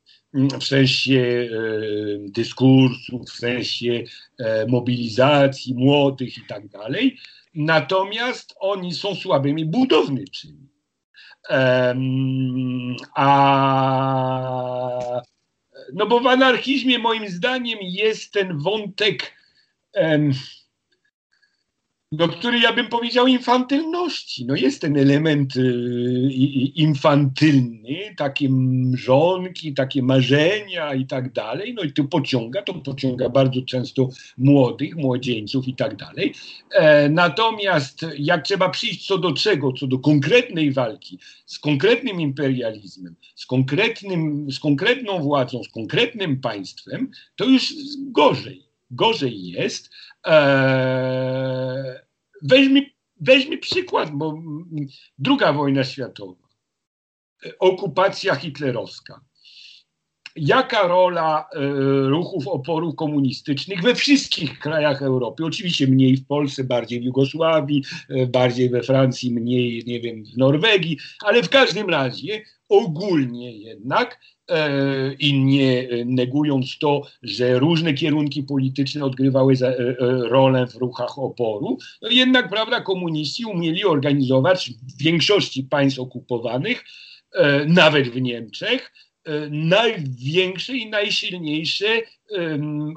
w sensie e, dyskursu, w sensie e, mobilizacji młodych i tak dalej. Natomiast oni są słabymi budowniczymi. A no bo w anarchizmie moim zdaniem jest ten wątek no, który ja bym powiedział infantylności. No jest ten element y, infantylny, takie mrzonki, takie marzenia i tak dalej. No i to pociąga, to pociąga bardzo często młodych, młodzieńców i tak dalej. E, natomiast jak trzeba przyjść co do czego, co do konkretnej walki z konkretnym imperializmem, z, konkretnym, z konkretną władzą, z konkretnym państwem, to już gorzej. Gorzej jest. Eee, weźmy, weźmy przykład, bo druga wojna światowa, okupacja hitlerowska. Jaka rola e, ruchów oporu komunistycznych we wszystkich krajach Europy? Oczywiście mniej w Polsce, bardziej w Jugosławii, e, bardziej we Francji, mniej, nie wiem, w Norwegii, ale w każdym razie ogólnie jednak i nie negując to, że różne kierunki polityczne odgrywały rolę w ruchach oporu, no jednak, prawda, komuniści umieli organizować w większości państw okupowanych, nawet w Niemczech, największe i najsilniejsze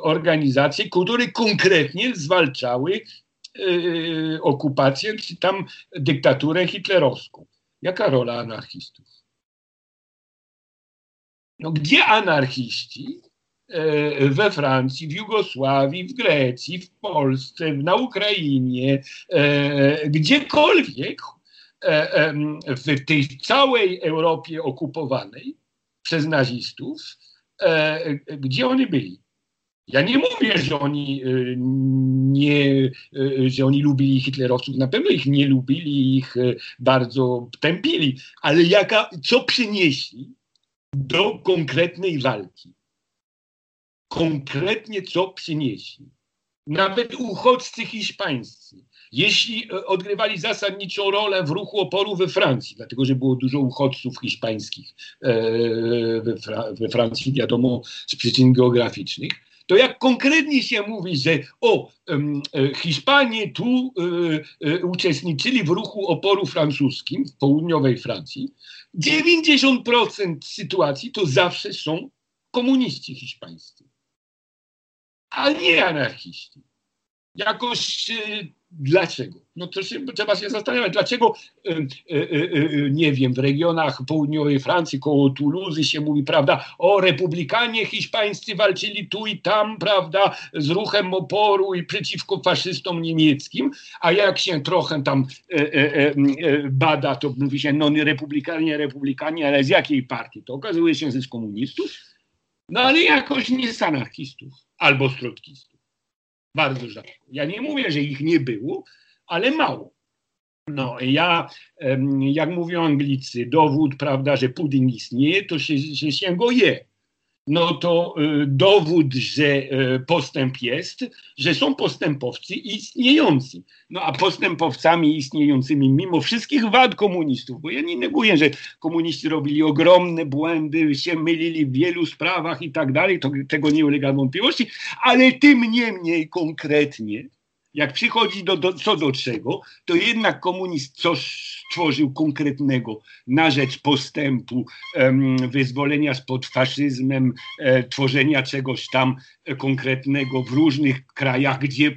organizacje, które konkretnie zwalczały okupację, czy tam dyktaturę hitlerowską. Jaka rola anarchistów? No, gdzie anarchiści e, we Francji, w Jugosławii, w Grecji, w Polsce, na Ukrainie, e, gdziekolwiek e, w tej całej Europie okupowanej przez nazistów, gdzie oni byli? Ja nie mówię, że oni nie, że oni lubili hitlerowców, na pewno ich nie lubili, ich bardzo tępili, ale jaka, co przynieśli do konkretnej walki? Konkretnie co przynieśli? Nawet uchodźcy hiszpańscy, jeśli odgrywali zasadniczą rolę w ruchu oporu we Francji, dlatego że było dużo uchodźców hiszpańskich e, we Francji, wiadomo, z przyczyn geograficznych, to jak konkretnie się mówi, że o, e, Hiszpanie tu e, e, uczestniczyli w ruchu oporu francuskim w południowej Francji, 90% sytuacji to zawsze są komuniści hiszpańscy, a nie anarchiści. Jakoś Dlaczego? No to się, trzeba się zastanawiać, dlaczego, e, e, e, nie wiem, w regionach południowej Francji, koło Toulouse się mówi, prawda, o republikanie hiszpańscy walczyli tu i tam, prawda, z ruchem oporu i przeciwko faszystom niemieckim, a jak się trochę tam bada, to mówi się, no nie republikanie, republikanie, ale z jakiej partii? To okazuje się, że z komunistów, no ale jakoś nie z anarchistów albo z trockistów. Bardzo rzadko. Ja nie mówię, że ich nie było, ale mało. No, ja, jak mówią Anglicy, dowód, prawda, że pudding istnieje, to się, że się go je no to y, dowód, że y, postęp jest, że są postępowcy istniejący. No a postępowcami istniejącymi, mimo wszystkich wad komunistów, bo ja nie neguję, że komuniści robili ogromne błędy, się mylili w wielu sprawach i tak dalej, to, tego nie ulega wątpliwości, ale tym niemniej konkretnie jak przychodzi do, do, co do czego, to jednak komunizm coś stworzył konkretnego na rzecz postępu, um, wyzwolenia spod faszyzmem, e, tworzenia czegoś tam konkretnego w różnych krajach, gdzie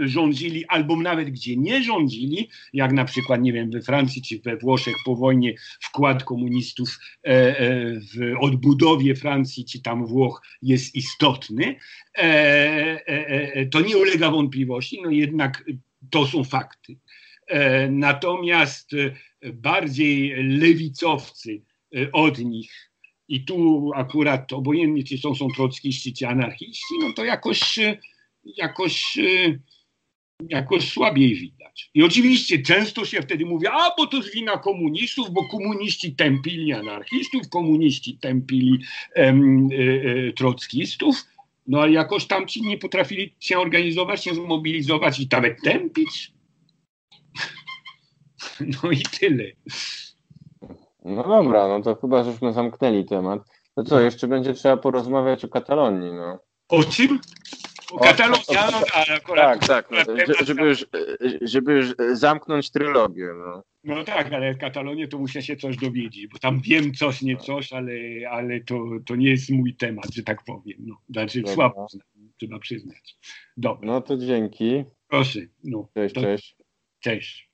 rządzili, albo nawet gdzie nie rządzili, jak na przykład, nie wiem, we Francji czy we Włoszech po wojnie wkład komunistów e, e, w odbudowie Francji czy tam Włoch jest istotny, e, to nie ulega wątpliwości, no jednak to są fakty. Natomiast bardziej lewicowcy od nich, i tu akurat obojętnie czy są, są trockiści czy anarchiści, no to jakoś, jakoś jakoś słabiej widać. I oczywiście często się wtedy mówi, a bo to jest wina komunistów, bo komuniści tępili anarchistów, komuniści tępili em, e, trockistów, no ale jakoś tamci nie potrafili się organizować, się zmobilizować i nawet tępić. [laughs] No i tyle. No dobra, no to chyba żeśmy zamknęli temat. No co, jeszcze będzie trzeba porozmawiać o Katalonii, no. O czym? Katalonia, no tak, akurat. Tak, tak, no, żeby, już, żeby już zamknąć trylogię. No. no tak, ale Katalonię to muszę się coś dowiedzieć, bo tam wiem coś, nie coś, ale, ale to, to nie jest mój temat, że tak powiem. No, znaczy Dobra. słabo trzeba przyznać. Dobra. No to dzięki. Proszę. No, cześć, to, cześć. Cześć.